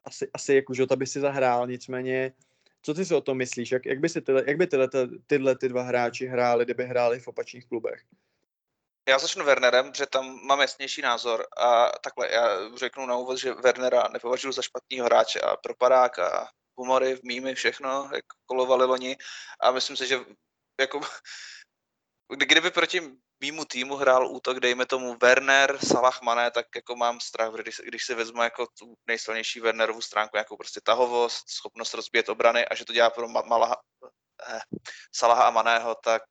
asi, asi jako Žota by si zahrál, nicméně co ty si o tom myslíš? Jak, jak by, si tyhle, jak by tyhle, tyhle ty dva hráči hráli, kdyby hráli v opačných klubech? Já začnu Wernerem, protože tam mám jasnější názor a takhle, já řeknu na úvod, že Wernera nepovažuji za špatného hráče a propadák a humory, mýmy, všechno, jak kolovali loni a myslím si, že jako kdy- kdyby proti mýmu týmu hrál útok, dejme tomu Werner, Salah, Mané, tak jako mám strach, když, když si vezmu jako tu nejsilnější Wernerovu stránku, nějakou prostě tahovost, schopnost rozbíjet obrany a že to dělá pro Ma- eh, Salaha a Maného, tak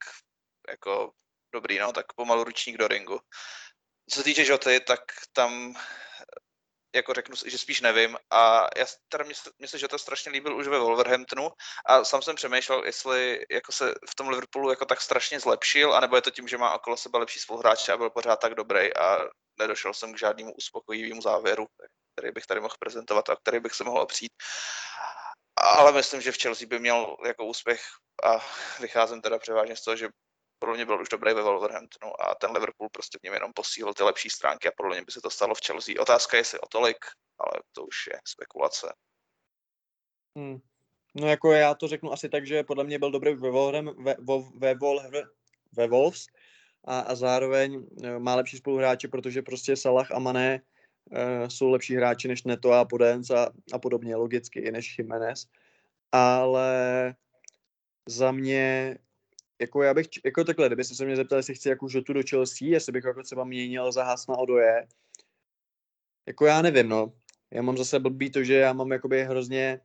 jako dobrý, no, tak pomalu ručník do ringu. Co se týče Žoty, tak tam jako řeknu, že spíš nevím. A já teda mě, mě se strašně líbil už ve Wolverhamptonu a sám jsem přemýšlel, jestli jako se v tom Liverpoolu jako tak strašně zlepšil, anebo je to tím, že má okolo sebe lepší spoluhráče a byl pořád tak dobrý a nedošel jsem k žádnému uspokojivému závěru, který bych tady mohl prezentovat a který bych se mohl opřít. Ale myslím, že v Chelsea by měl jako úspěch a vycházím teda převážně z toho, že podle mě byl už dobrý ve Wolverhamptonu a ten Liverpool prostě v něm jenom posílil ty lepší stránky a podle mě by se to stalo v Chelsea. Otázka je, jestli o tolik, ale to už je spekulace. Hmm. No jako já to řeknu asi tak, že podle mě byl dobrý ve, ve, ve, Wolver, ve Wolves a, a zároveň eh, má lepší spoluhráče, protože prostě Salah a Mané uh, jsou lepší hráči než Neto a Podence a, a podobně, logicky, i než Jiménez. Ale za mě, jako já bych, jako takhle, kdyby se mě zeptal, jestli chci jako žotu do Chelsea, jestli bych jako třeba měnil za Hasna Odoje, jako já nevím, no. Já mám zase blbý to, že já mám jakoby hrozně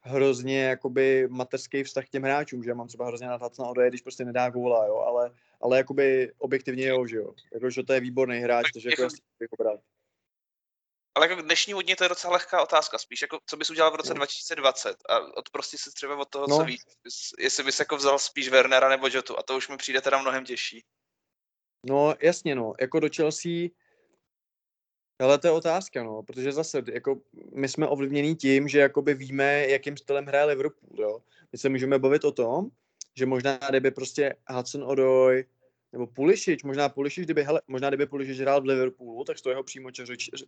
hrozně jakoby mateřský vztah k těm hráčům, že já mám třeba hrozně nad na odoje, když prostě nedá góla, jo, ale, ale jakoby objektivně jo, že jo. Jako, že to je výborný hráč, takže jako Jako- jasně bych ho bral. Ale jako k dnešnímu dni to je docela lehká otázka, spíš jako co bys udělal v roce No. 2020 a od prostě si třeba od toho, No. co víš, jestli bys jako vzal spíš Wernera nebo Jotu a to už mi přijde teda mnohem těžší. No jasně, no, jako do Chelsea, ale to je otázka, no, protože zase, jako my jsme ovlivnění tím, že jakoby víme, jakým stylem hraje Liverpool, jo. My se můžeme bavit o tom, že možná kdyby prostě Hudson Odoi nebo Pulisic, možná Pulisic, kdyby, hele, možná kdyby Pulisic hrál v Liverpoolu, tak s tou jeho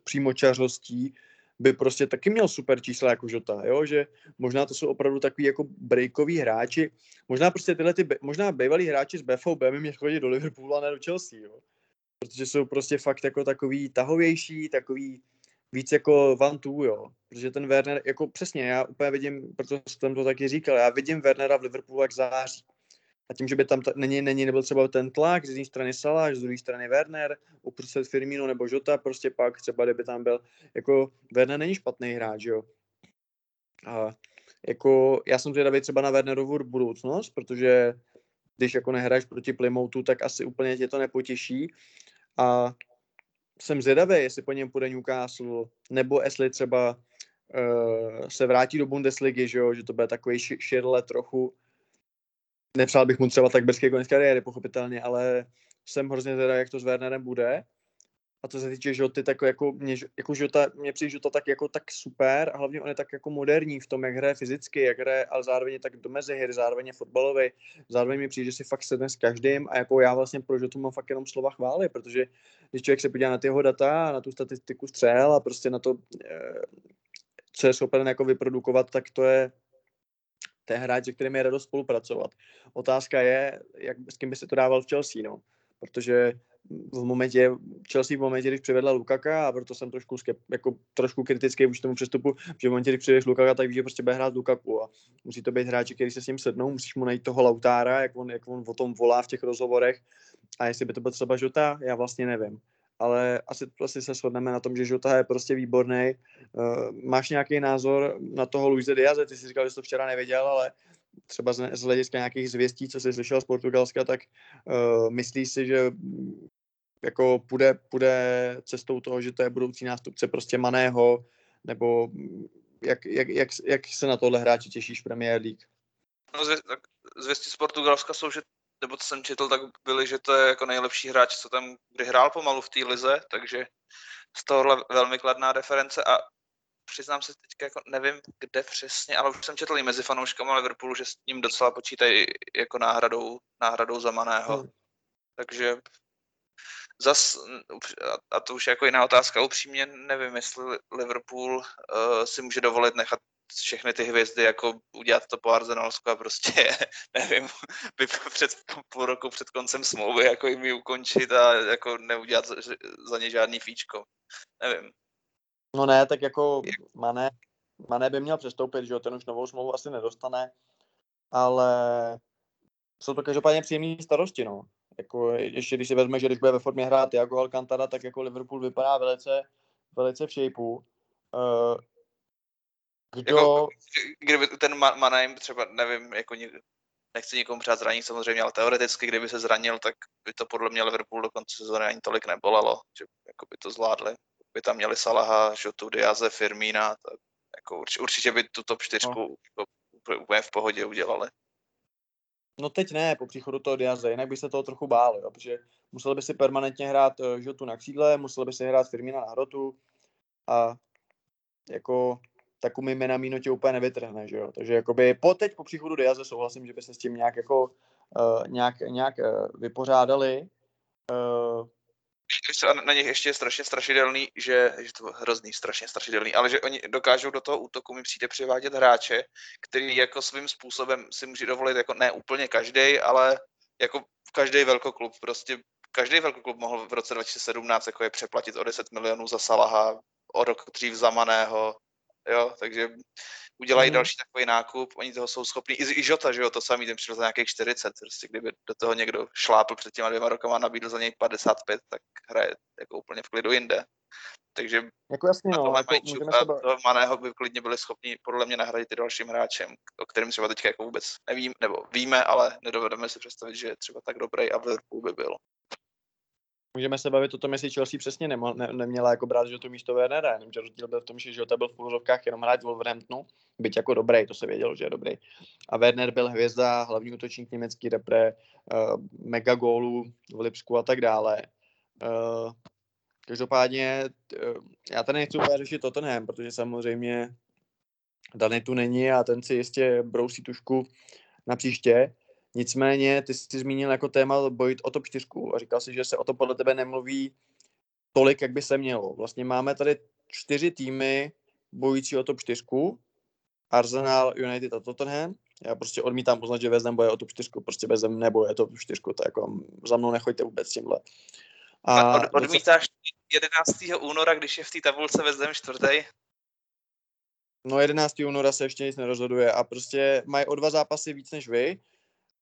přímočařostí by prostě taky měl super čísla jako Žota, jo, že možná to jsou opravdu takový jako breakoví hráči, možná prostě tyhle ty, možná bývalí hráči z BVB by měli chodit do Liverpoolu a ne do Chelsea, jo. Protože jsou prostě fakt jako takový tahovější, takový víc jako Van Tu, jo. Protože ten Werner, jako přesně, já úplně vidím, protože jsem to taky říkal, já vidím Wernera v Liverpoolu jak září. A tím, že by tam ta, není, není nebyl třeba ten tlak, z jedné strany Salah, z druhé strany Werner, uprostřed Firmino nebo Jota, prostě pak třeba, kdyby tam byl, jako Werner není špatný hráč, jo. A jako já jsem zvědavý třeba na Wernerovu budoucnost, protože když jako nehraješ proti Plymouthu, tak asi úplně tě to nepotěší. A jsem zvědavý, jestli po něm půjde Newcastle, nebo jestli třeba uh, se vrátí do Bundesligy, že, jo? že to bude takový ši- širle trochu. Nepřál bych mu třeba tak brzký konec kariéry, pochopitelně, ale jsem hrozně zvědavý, jak to s Wernerem bude. A co se týče Žoty, tak jako mě, jako Žota, mě přijde Žota tak jako tak super a hlavně on je tak jako moderní v tom, jak hraje fyzicky, jak hraje, ale zároveň je tak do mezihy, zároveň je fotbalový, zároveň mi přijde, že si fakt sedne s každým a jako já vlastně pro Žotu mám fakt jenom slova chvály, protože když člověk se podívá na ty jeho data, na tu statistiku střel a prostě na to, eh, co je schopen jako vyprodukovat, tak to je, to je hráč, se kterým je radost spolupracovat. Otázka je, jak, s kým by se to dával v Chelsea, no. Protože v momentě, Chelsea v momentě, když přivedla Lukaka, a proto jsem trošku, skep, jako, trošku kritický vůči tomu přestupu, že v momentě, když přivedeš Lukaka, tak víš, že prostě bude hrát Lukaku a musí to být hráči, který se s ním sednou, musíš mu najít toho Lautára, jak on, jak on o tom volá v těch rozhovorech a jestli by to byl třeba Žota, já vlastně nevím. Ale asi, asi se shodneme na tom, že Žota je prostě výborný. Uh, máš nějaký názor na toho Luise Diaze? Ty jsi říkal, že jsi to včera nevěděl, ale třeba z, hlediska nějakých zvěstí, co jsi slyšel z Portugalska, tak uh, myslíš si, že jako půjde, půjde cestou toho, že to je budoucí nástupce prostě Maného, nebo jak, jak, jak, jak se na tohle hráči těšíš v Premier League? No, zvě- tak zvěsti z Portugalska jsou, že, nebo co jsem četl, tak byly, že to je jako nejlepší hráč, co tam kdy hrál pomalu v té lize, takže z tohohle velmi kladná reference a přiznám se teďka, jako nevím, kde přesně, ale už jsem četl i mezi fanouškama Liverpoolu, že s ním docela počítají jako náhradou, náhradou za Maného. Hmm. Takže zas, a- a to už je jako jiná otázka, upřímně nevím, jestli Liverpool uh, si může dovolit nechat všechny ty hvězdy jako udělat to po Arsenalsku a prostě, nevím, by před půl roku před koncem smlouvy jako jim ji ukončit a jako neudělat za, ně žádný fíčko. Nevím. No ne, tak jako Mané, Mané by měl přestoupit, že jo, ten už novou smlouvu asi nedostane, ale jsou to každopádně příjemné starosti, no. Jako ještě když si vezme, že když bude ve formě hrát Thiago Alcantara, tak jako Liverpool vypadá velice, velice v shapeu. Uh, kdo, Jako- Kdyby ten Ma- Manaim třeba, nevím, jako nechci nikomu přát zranění samozřejmě, ale teoreticky, kdyby se zranil, tak by to podle mě Liverpool do konce sezóny ani tolik nebolelo, že jako by to zvládli. By tam měli Salaha, Žotu, Diaze, Firmína, tak jako urč, určitě by tu top 4 No. úplně v pohodě udělali. no teď ne, po příchodu toho Diaze, jinak by se toho trochu bál, jo, protože musel by si permanentně hrát uh, Žotu na křídle, musel by si hrát Firmina na hrotu a jako takovými jménami tě úplně nevytrhne, že jo. Takže jakoby po teď po příchodu Diaze souhlasím, že by se s tím nějak jako uh, nějak, nějak uh, vypořádali. Uh, na nich ještě je strašně strašidelný, že, že to hrozný, strašně strašidelný, ale že oni dokážou do toho útoku mi přijde přivádět hráče, který jako svým způsobem si může dovolit, jako ne úplně každý, ale jako každý velkoklub, prostě každý velkoklub mohl v roce 2017 jako je přeplatit o 10 milionů za Salaha, o rok dřív za Maného, jo, takže udělají Mhm. další takový nákup, oni toho jsou schopní, i, i Žota, že jo, to samý, ten přišel za nějakých 40, prostě kdyby do toho někdo šlápl před těma dvěma rokama a nabídl za něj 55, tak hraje jako úplně v klidu jinde. Takže jako jasně, na no, tohle jako a toho Maného by klidně byli schopni podle mě nahradit i dalším hráčem, o kterém třeba teďka jako vůbec nevím, nebo víme, ale nedovedeme si představit, že je třeba tak dobrý a v Liverpoolu by byl. Můžeme se bavit o tom, jestli Chelsea přesně nemo, ne, neměla jako brát, že to místo Wernera, jenomže rozdíl byl v tom, že Jota byl v půlrovkách jenom hrát Wolverhamptonu, byť jako dobrý, to se vědělo, že je dobrý. A Werner byl hvězda, hlavní útočník německý repre, uh, mega gólů v Lipsku a tak dále. Uh, každopádně uh, já tady nechci úplně řešit Tottenham, protože samozřejmě Dany tu není a ten si jistě brousí tušku na příště. Nicméně ty jsi zmínil jako téma bojit o top 4 a říkal si, že se o to podle tebe nemluví tolik, jak by se mělo. Vlastně máme tady čtyři týmy bojující o top 4. Arsenal, United a Tottenham. Já prostě odmítám uznat, že vezem boje o top 4, prostě vezem neboje o top 4, to jako za mnou nechoďte vůbec tímhle. A od, odmítáš 11. února, když je v té tabulce vezem čtvrtý? No 11. února se ještě nic nerozhoduje a prostě mají o dva zápasy víc než vy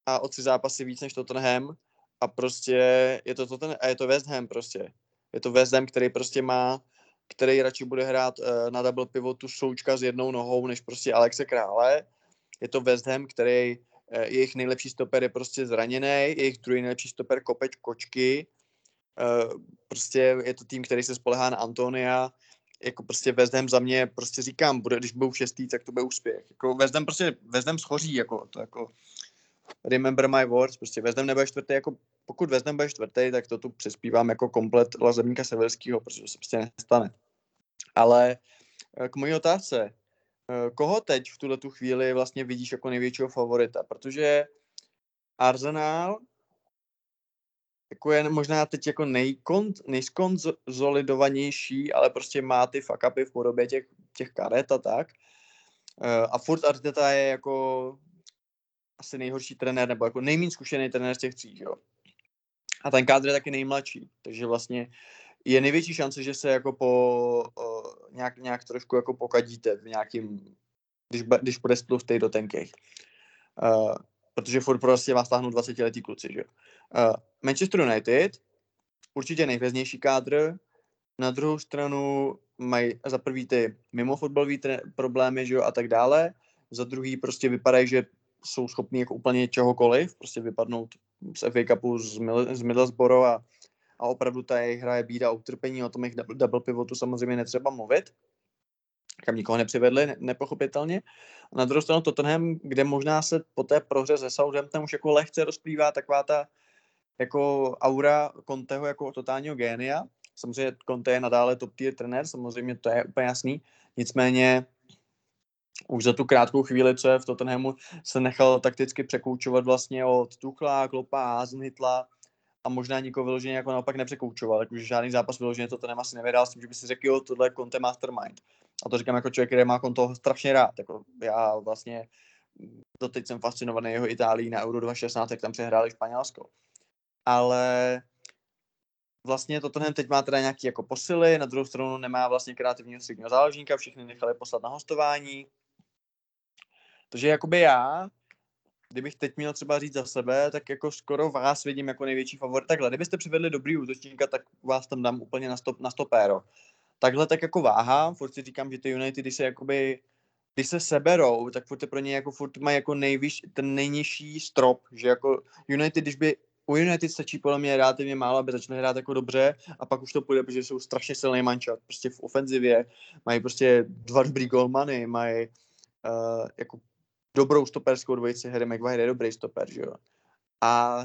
a o tři zápasy víc než Tottenham a prostě je to Tottenham a je to West Ham prostě. Je to West Ham, který prostě má, který radši bude hrát uh, na double pivotu součka s jednou nohou, než prostě Alexe Krále. Je to West Ham, který uh, jejich nejlepší stoper je prostě zraněný, jejich druhý nejlepší stoper kopeč kočky. Uh, prostě je to tým, který se spolehá na Antonia, jako prostě West Ham za mě, prostě říkám, bude, když budou šestý, tak to bude úspěch. Jako West Ham prostě, West Ham schoří, jako to jako, remember my words, prostě Ham nebude čtvrtý, jako pokud Ham bude čtvrtý, tak to tu přespívám jako komplet Lazebníka Severského, protože to se prostě nestane. Ale eh, k mojí otázce, eh, koho teď v tuhle tu chvíli vlastně vidíš jako největšího favorita? Protože Arsenal jako je možná teď jako nejkon, nejskonzolidovanější, ale prostě má ty fuck upy v podobě těch, těch karet a tak. Uh, a furt Arteta je jako asi nejhorší trenér, nebo jako nejméně zkušený trenér z těch tří, jo. A ten kádr je taky nejmladší, takže vlastně je největší šance, že se jako po uh, nějak, nějak trošku jako pokadíte v nějakým, když, když bude tlustej do tenkých. Uh, protože furt prostě vás stáhnou 20 letý kluci, že. Uh, Manchester United, určitě nejhvězdnější kádr, na druhou stranu mají za prvý ty mimo fotbalové problémy, že jo, a tak dále, za druhý prostě vypadají, že jsou schopní jako úplně čehokoliv, prostě vypadnout z FA Cupu z, Mil- z Middlesbrough a, a opravdu ta jejich hra je bída a utrpení, o tom jejich double, double pivotu samozřejmě netřeba mluvit, kam nikoho nepřivedli, ne, nepochopitelně. A na druhou stranu Tottenham, kde možná se po té prohře se Southamptonem už jako lehce rozplývá taková ta jako aura Conteho jako totálního génia. Samozřejmě Conte je nadále top tier trenér, samozřejmě to je úplně jasný. Nicméně už za tu krátkou chvíli, co je v Tottenhamu, se nechal takticky překoučovat vlastně od Tuchla, Klopa, Hazenhitla a možná nikoho vyloženě jako naopak nepřekoučoval, takže žádný zápas vyloženě Tottenham asi nevydal s tím, že by si řekl, jo, tohle je Conte Mastermind. A to říkám jako člověk, který má Conte strašně rád. Jako já vlastně doteď jsem fascinovaný jeho Itálií na Euro 2016, jak tam přehráli Španělsko ale vlastně Tottenham teď má teda nějaký jako posily, na druhou stranu nemá vlastně kreativního středního záložníka, všechny nechali poslat na hostování. Takže jakoby já, kdybych teď měl třeba říct za sebe, tak jako skoro vás vidím jako největší favorit. Takhle, kdybyste přivedli dobrý útočníka, tak vás tam dám úplně na, stop, na stopéro. Takhle tak jako váha, furt si říkám, že ty United, když se jakoby když se seberou, tak furt pro ně jako furt mají jako nejvyš, ten nejnižší strop, že jako United, když by u United stačí podle mě relativně málo, aby začali hrát jako dobře a pak už to půjde, protože jsou strašně silný mančat. Prostě v ofenzivě mají prostě dva dobrý golmany, mají uh, jako dobrou stoperskou dvojici, Harry Maguire je dobrý stoper, že jo. A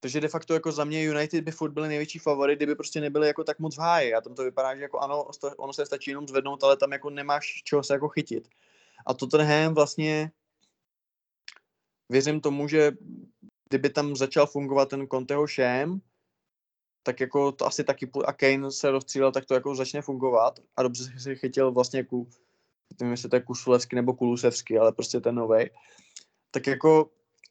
takže de facto jako za mě United by furt byly největší favorit, kdyby prostě nebyly jako tak moc v háji. A tam to vypadá, že jako ano, ono se stačí jenom zvednout, ale tam jako nemáš čeho se jako chytit. A Tottenham vlastně věřím tomu, že kdyby tam začal fungovat ten Conteho šém, tak jako to asi taky, a Kane se rozstřílel, tak to jako začne fungovat a dobře si chytil vlastně ku, nevím, jestli to je Kusulevský nebo Kulusevský, ale prostě ten novej. Tak jako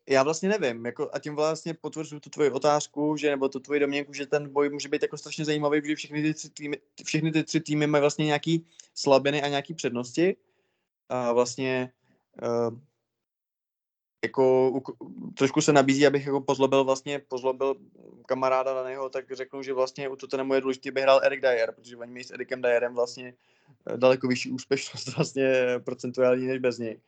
já vlastně nevím, jako a tím vlastně potvrzuji tu tvoji otázku, že nebo tu tvoji domněnku, že ten boj může být jako strašně zajímavý, protože všechny ty tři týmy, všechny ty tři týmy mají vlastně nějaký slabiny a nějaký přednosti. A vlastně uh, jako trošku se nabízí, abych jako pozlobil vlastně, pozlobil kamaráda na něho, tak řeknu, že vlastně u Tottenhamu je důležité, by hrál Erik Dyer, protože oni mají s Erikem Dyerem vlastně eh, daleko vyšší úspěšnost vlastně procentuální než bez něj.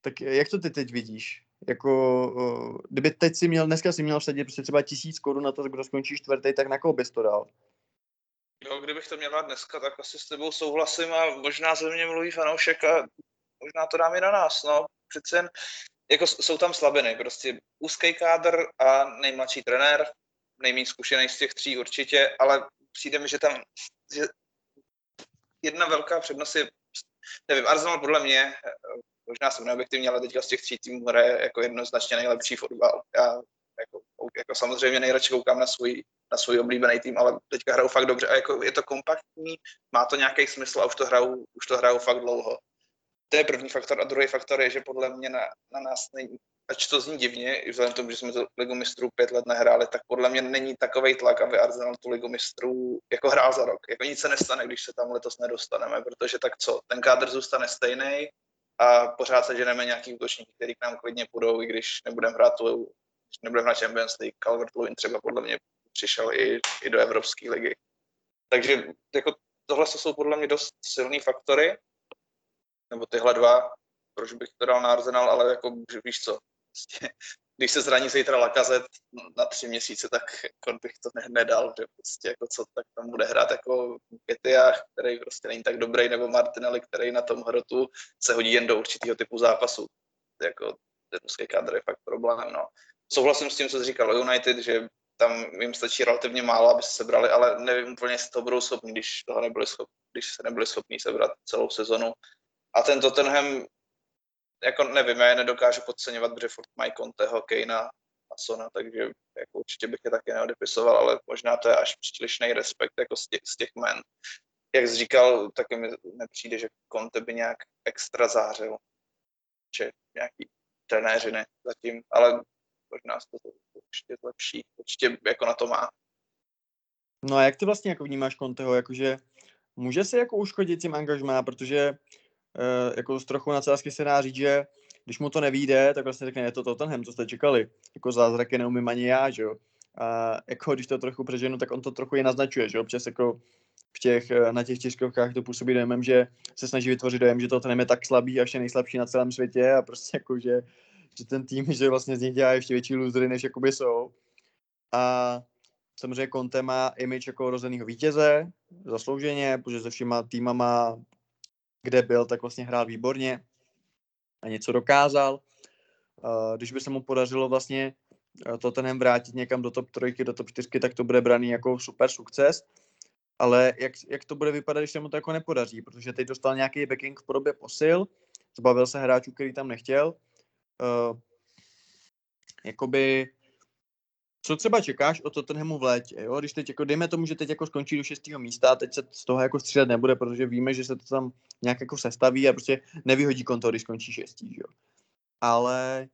Tak jak to ty teď vidíš? jako, uh, kdyby teď si měl, dneska si měl vsadit prostě třeba tisíc korun na to, kdo skončí čtvrtý, tak na koho bys to dal? Jo, kdybych to měla dneska, tak asi s tebou souhlasím a možná ze mě mluví fanoušek a možná to dám i na nás, no. Přece jen, jako jsou tam slabiny, prostě úzký kádr a nejmladší trenér, nejméně zkušený z těch tří určitě, ale přijde mi, že tam že jedna velká přednost je, nevím, Arsenal podle mě, eh, možná jsem neobjektivní, ale teďka z těch tří týmů hraje jako jednoznačně nejlepší fotbal. Já jako, jako samozřejmě nejradši koukám na svůj, na svůj oblíbený tým, ale teďka hrajou fakt dobře a jako je to kompaktní, má to nějaký smysl a už to hrajou, už to hrajou fakt dlouho. To je první faktor a druhý faktor je, že podle mě na, na nás není, ač to zní divně, i vzhledem k tomu, že jsme tu ligu mistrů pět let nehráli, tak podle mě není takový tlak, aby Arsenal tu ligu mistrů jako hrál za rok. Jako nic se nestane, když se tam letos nedostaneme, protože tak co, ten kádr zůstane stejný a pořád se ženeme nějaký útočníky, který k nám klidně půjdou, i když nebudeme hrát tu, když nebudeme hrát Champions League. Calvert Lewin třeba podle mě přišel i, i do Evropské ligy. Takže jako tohle jsou podle mě dost silný faktory, nebo tyhle dva, proč bych to dal na Arsenal, ale jako že víš co, prostě, když se zraní zítra Lakazet na tři měsíce, tak jako bych to ne, nedal, že prostě jako co, tak tam bude hrát jako Ketiach, který prostě není tak dobrý, nebo Martinelli, který na tom hrotu se hodí jen do určitého typu zápasu. Jako ten ruský kádr je fakt problém, no. Souhlasím s tím, co říkal United, že tam jim stačí relativně málo, aby se sebrali, ale nevím úplně, jestli to budou schopni, když toho nebyli schopni, když se nebyli schopni sebrat celou sezonu. A ten Tottenham, jako nevím, já je nedokážu podceňovat, protože furt mají Conteho, Kejna a Sona, takže jako určitě bych je taky neodepisoval, ale možná to je až přílišný respekt jako z těch, z těch men. Jak jsi říkal, taky mi nepřijde, že Conte by nějak extra zářil, že nějaký trenéři ne zatím, ale možná se to určitě zlepší, určitě jako na to má. No a jak ty vlastně jako vnímáš Conteho, jakože může se jako uškodit tím angažmá, protože jako z trochu nadsázky se dá říct, že když mu to nevíde, tak vlastně řekne, je to Tottenham, co jste čekali. Jako zázraky neumím ani já, že jo. A jako když to trochu přeženu, tak on to trochu i naznačuje, že. Občas jako v těch, eh, na těch čtyřkovkách to působí dojemem, že se snaží vytvořit dojem, že Tottenham je tak slabý a ještě nejslabší na celém světě a prostě jako, že, že ten tým, že vlastně z nich dělá ještě větší losery, než jakoby jsou. A samozřejmě Conte má image jako rozenýho vítěze, zaslouženě, protože se všema týmama, kde byl, tak vlastně hrál výborně a něco dokázal. Uh, Když by se mu podařilo vlastně uh, Tottenham vrátit někam do top trojky, do top čtyřky, tak to bude braný jako super sukces. Ale jak, jak to bude vypadat, když se mu to jako nepodaří? Protože teď dostal nějaký backing v podobě posil, zbavil se hráčů, který tam nechtěl. Uh, jakoby co třeba čekáš od Tottenhamu v létě, jo? Když teď jako, dejme tomu, že teď jako skončí do šestého místa a teď se z toho jako střílet nebude, protože víme, že se to tam nějak jako sestaví a prostě nevyhodí konto, když skončí šestý, jo? Ale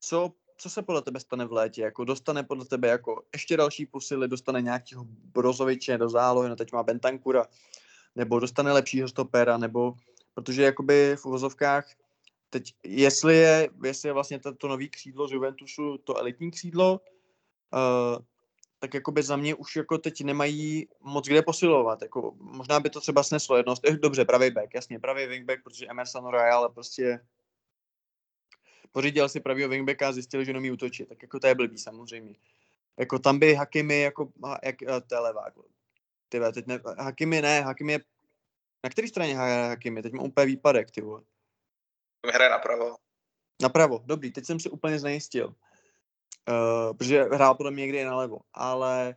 co, co se podle tebe stane v létě? Jako dostane podle tebe jako ještě další posily, dostane nějakého Brozoviče do zálohy, no teď má Bentancura, nebo dostane lepšího stopera, nebo protože jakoby v uvozovkách teď, jestli je, jestli je vlastně to, to nový křídlo z Juventusu to elitní křídlo, uh, tak jakoby za mě už jako teď nemají moc kde posilovat. Jako, možná by to třeba sneslo jednost. Eh, dobře, pravý back, jasně, pravý wingback, protože Emerson Royal prostě pořídil si pravýho wingbacka a zjistil, že nemí útočit. Tak jako to je blbý samozřejmě. Jako tam by Hakimi, jako, jak, to je levá. jako, Ty teď ne, Hakimi ne, Hakimi je, na které straně hraje Hakimi? Teď má úplně výpadek, ty vole. Hraje napravo. Napravo, dobrý, teď jsem si úplně znejistil. Uh, protože hrál podle mě někde i nalevo, ale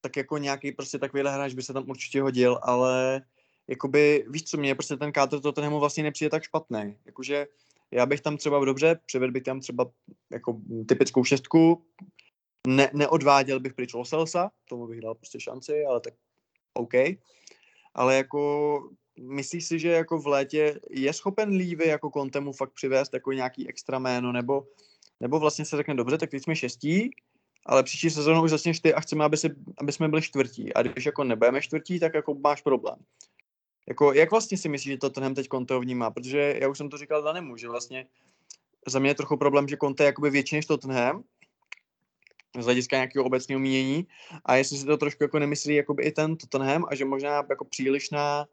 tak jako nějaký prostě takovýhle hráč by se tam určitě hodil, ale jakoby, víš co, mě prostě ten kádr Tottenhamu vlastně nepřijde tak špatný. Jakože já bych tam třeba dobře, přivedl bych tam třeba jako typickou šestku, ne, neodváděl bych pryč Loselsa, tomu bych dal prostě šanci, ale tak OK. Ale jako myslíš si, že jako v létě je schopen Lívy jako Kontemu fakt přivést jako nějaký extra jméno, nebo, nebo vlastně se řekne, dobře, tak teď jsme šestí, ale příští sezónu už začneš ty a chceme, aby, si, aby jsme byli čtvrtí. A když jako nebudeme čtvrtí, tak jako máš problém. Jako, jak vlastně si myslíš, že to tenhle teď Conte vnímá? Protože já už jsem to říkal Danemu, že vlastně za mě je trochu problém, že Conte je jakoby větší než Tottenham, z hlediska nějakého obecného mínění a jestli si to trošku jako nemyslí jakoby i ten Tottenham a že možná jako přílišná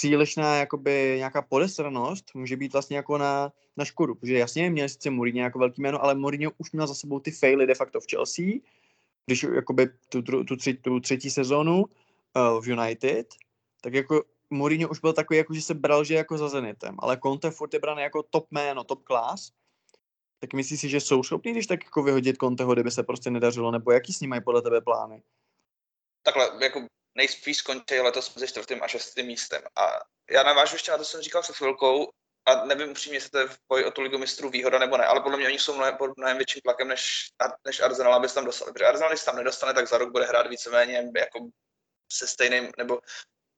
přílišná jakoby nějaká podesranost může být vlastně jako na, na škodu, protože jasně měl sice Mourinho jako velký jméno, ale Mourinho už měl za sebou ty faily de facto v Chelsea, když jakoby tu, tu, tu, tři, tu třetí sezónu uh, v United, tak jako Mourinho už byl takový, jako že se bral, že jako za Zenitem, ale Conte furt je braný jako top jméno, top class, tak myslíš si, že jsou schopní, když tak jako vyhodit Conteho, kdyby se prostě nedařilo, nebo jaký s ním mají podle tebe plány? Takhle, jako nejspíš skončí letos mezi čtvrtým a šestým místem. A já navážu ještě na to, co jsem říkal před chvilkou, a nevím upřímně, jestli to je v boji o tu ligu mistrů výhoda nebo ne, ale podle mě oni jsou mnohem, pod mnohem větším tlakem než, než Arsenal, aby se tam dostali. Protože Arsenal, když se tam nedostane, tak za rok bude hrát víceméně jako se stejným, nebo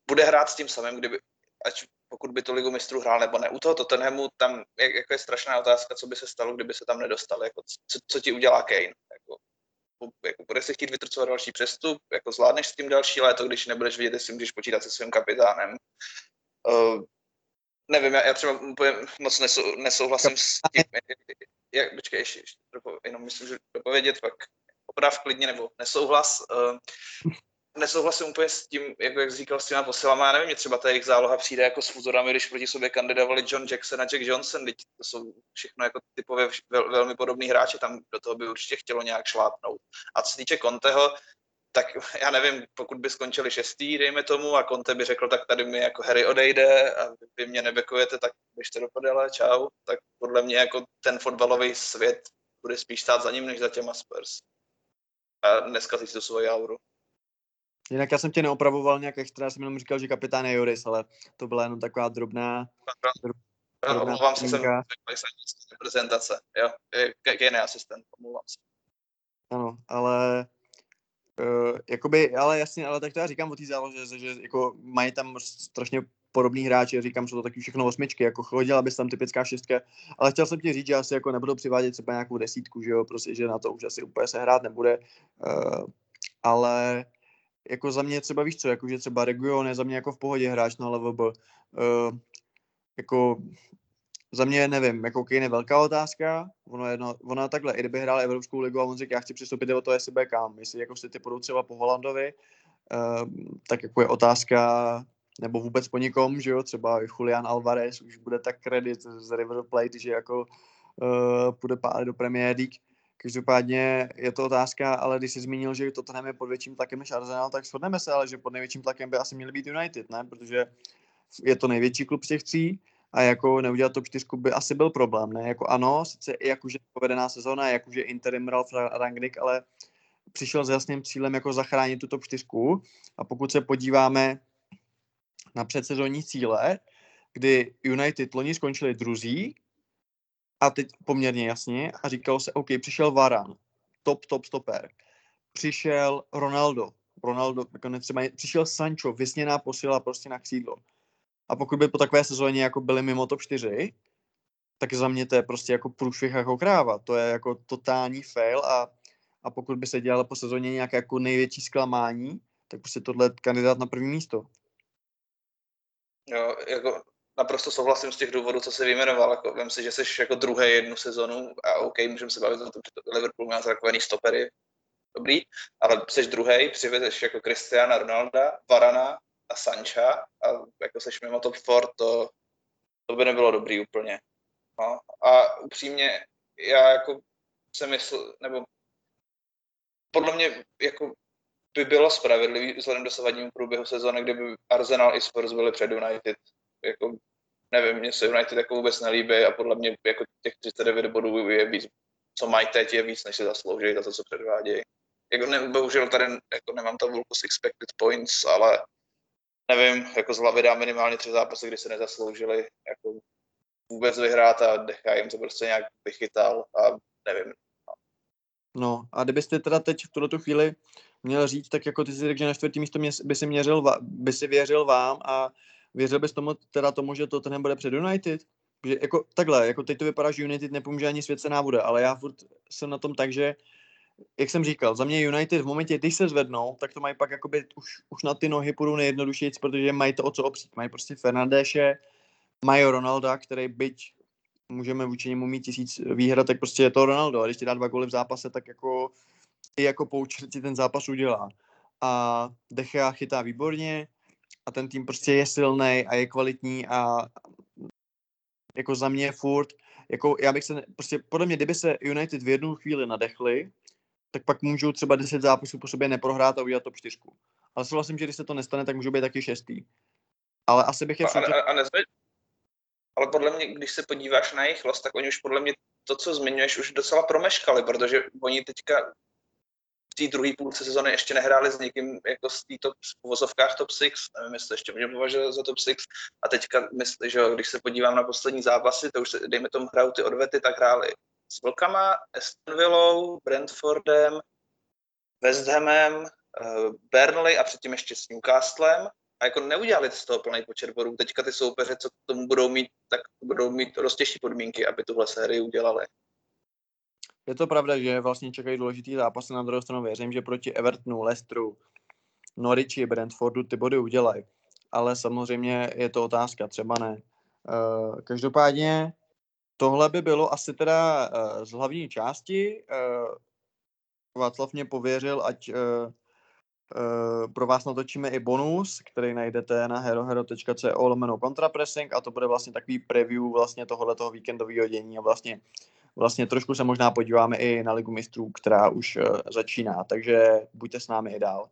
bude hrát s tím samým, kdyby, ať pokud by tu ligu mistrů hrál nebo ne. U toho Tottenhamu tam jak, jako je strašná otázka, co by se stalo, kdyby se tam nedostali. Jako, co, co ti udělá Kane? Jako, jako bude si chtít vytrcovat další přestup, jako zvládneš s tím další léto, když nebudeš vidět, jestli můžeš počítat se svým kapitánem. Uh, nevím, já, já třeba moc nesou, nesouhlasím s tím, jak, počkej, ještě, ještě jenom myslím, že dopovědět, pak oprav klidně, nebo nesouhlas. Uh, nesouhlasím úplně s tím, jako jak říkal, s těma posilama. Já nevím, mě třeba ta jejich záloha přijde jako s fuzorami, když proti sobě kandidovali John Jackson a Jack Johnson. Teď to jsou všechno jako typově vel, velmi podobný hráči, tam do toho by určitě chtělo nějak šlápnout. A co se týče Conteho, tak já nevím, pokud by skončili šestý, dejme tomu, a Conte by řekl, tak tady mi jako Harry odejde a vy mě nebekujete, tak běžte do podele, čau. Tak podle mě jako ten fotbalový svět bude spíš stát za ním, než za těma Spurs. A dneska si to svoji auru. Jinak já jsem tě neopravoval nějak extra, já jsem jenom říkal, že kapitán je Joris, ale to byla jenom taková drobná... drobná omlouvám se, jsem reprezentace, jo, Kane asistent, omlouvám se. Ano, ale Uh, jakoby, ale jasně, ale tak to já říkám o té zálože, že, že jako mají tam strašně podobný hráči, říkám, jsou to taky všechno osmičky, jako chodila bys tam typická šestka, ale chtěl jsem ti říct, že asi jako nebudu přivádět třeba nějakou desítku, že jo, prostě, že na to už asi úplně se hrát nebude, uh, ale jako za mě třeba víš co, jako že třeba Region je za mě jako v pohodě hráč na LVB. Uh, jako za mě nevím, jako Kane je velká otázka, ono, jedno, ono takhle, i kdyby hrál Evropskou ligu a on řekl, já chci přistoupit o to, jestli bude kam, jestli jako ty půjdou třeba po Holandovi, uh, tak jako je otázka, nebo vůbec po nikom, že jo, třeba Julian Alvarez už bude tak kredit z River Plate, že jako uh, půjde pár do Premier League, Každopádně je to otázka, ale když jsi zmínil, že Tottenham je pod větším tlakem než Arsenal, tak shodneme se, ale že pod největším tlakem by asi měl být United, ne? Protože je to největší klub z těch tří a jako neudělat top 4 by asi byl problém, ne? Jako ano, sice i jakože povedená sezóna, jakože interim Ralf Rangnick, ale přišel s jasným cílem jako zachránit tu top 4 a pokud se podíváme na předsezónní cíle, kdy United loni skončili druzí, a teď poměrně jasně a říkalo se, OK, přišel Varan, top, top stoper. Přišel Ronaldo, Ronaldo, jako třeba, přišel Sancho, vysněná posila prostě na křídlo. A pokud by po takové sezóně jako byli mimo top 4, tak za mě to je prostě jako průšvih jako kráva. To je jako totální fail a, a pokud by se dělalo po sezóně nějaké jako největší zklamání, tak prostě tohle je kandidát na první místo. Jo, jako naprosto souhlasím z těch důvodů, co se vyjmenoval. Jako, vím si, že jsi jako druhé jednu sezonu a OK, můžeme se bavit o tom, že Liverpool má zrakovaný stopery, dobrý, ale jsi druhý, přivezeš jako Cristiana Ronalda, Varana a Sancha a jako seš mimo top 4, to, to by nebylo dobrý úplně. No. A upřímně, já jako jsem myslel, nebo podle mě jako by bylo spravedlivý vzhledem do průběhu sezóny, kdyby Arsenal i Spurs byli před United jako, nevím, mně se United jako vůbec nelíbí a podle mě jako těch 39 bodů je víc, co mají teď, je víc, než si zaslouží za to, co předvádějí. Jako ne, bohužel tady jako nemám tabulku s expected points, ale nevím, jako z hlavy dám minimálně tři zápasy, kdy se nezasloužili jako vůbec vyhrát a Decha jim to prostě nějak vychytal a nevím. No. no a kdybyste teda teď v tuto chvíli měl říct, tak jako ty si řekl, že na čtvrtý místo by si, měřil, by si věřil vám a Věřil bys tomu, teda tomu, že to ten bude před United? Že jako takhle, jako teď to vypadá, že United nepomůže ani svěcená bude, ale já furt jsem na tom tak, že jak jsem říkal, za mě United v momentě, když se zvednou, tak to mají pak jakoby už, už na ty nohy půjdou nejjednodušeji, protože mají to o co opřít. Mají prostě Fernandéše, mají Ronalda, který byť můžeme vůči němu mít tisíc výhrad, tak prostě je to Ronaldo. A když ti dá dva góly v zápase, tak jako i jako poučer ti ten zápas udělá. A Dechea chytá výborně, a ten tým prostě je silný a je kvalitní a jako za mě furt, jako já bych se, prostě podle mě, kdyby se United v jednu chvíli nadechli, tak pak můžou třeba 10 zápasů po sobě neprohrát a udělat top 4. Ale souhlasím, že když se to nestane, tak můžou být taky šestý. Ale asi bych je A, a, a nezve... Ale podle mě, když se podíváš na jejich los, tak oni už podle mě to, co zmiňuješ, už docela promeškali, protože oni teďka v té druhé půlce sezóny ještě nehráli s někým jako z té top, v uvozovkách top 6, nevím, jestli ještě můžeme považovat za top 6, a teďka myslím, že když se podívám na poslední zápasy, to už se, dejme tomu hrajou ty odvety, tak hráli s Vlkama, Aston Villou, Brentfordem, West Hamem, eh, Burnley a předtím ještě s Newcastlem a jako neudělali z toho plný počet bodů. Teďka ty soupeře, co k tomu budou mít, tak budou mít roztěžší podmínky, aby tuhle sérii udělali. Je to pravda, že vlastně čekají důležitý zápasy, na druhou stranu věřím, že proti Evertonu, Leicesteru, Norwichi, Brentfordu ty body udělají. Ale samozřejmě je to otázka, třeba ne. Uh, každopádně tohle by bylo asi teda uh, z hlavní části. Uh, Václav mě pověřil, ať pro vás natočíme i bonus, který najdete na herohero.co lomeno contrapressing a to bude vlastně takový preview vlastně tohoto víkendového dění a vlastně vlastně trošku se možná podíváme i na Ligu mistrů, která už uh, začíná, takže buďte s námi i dál.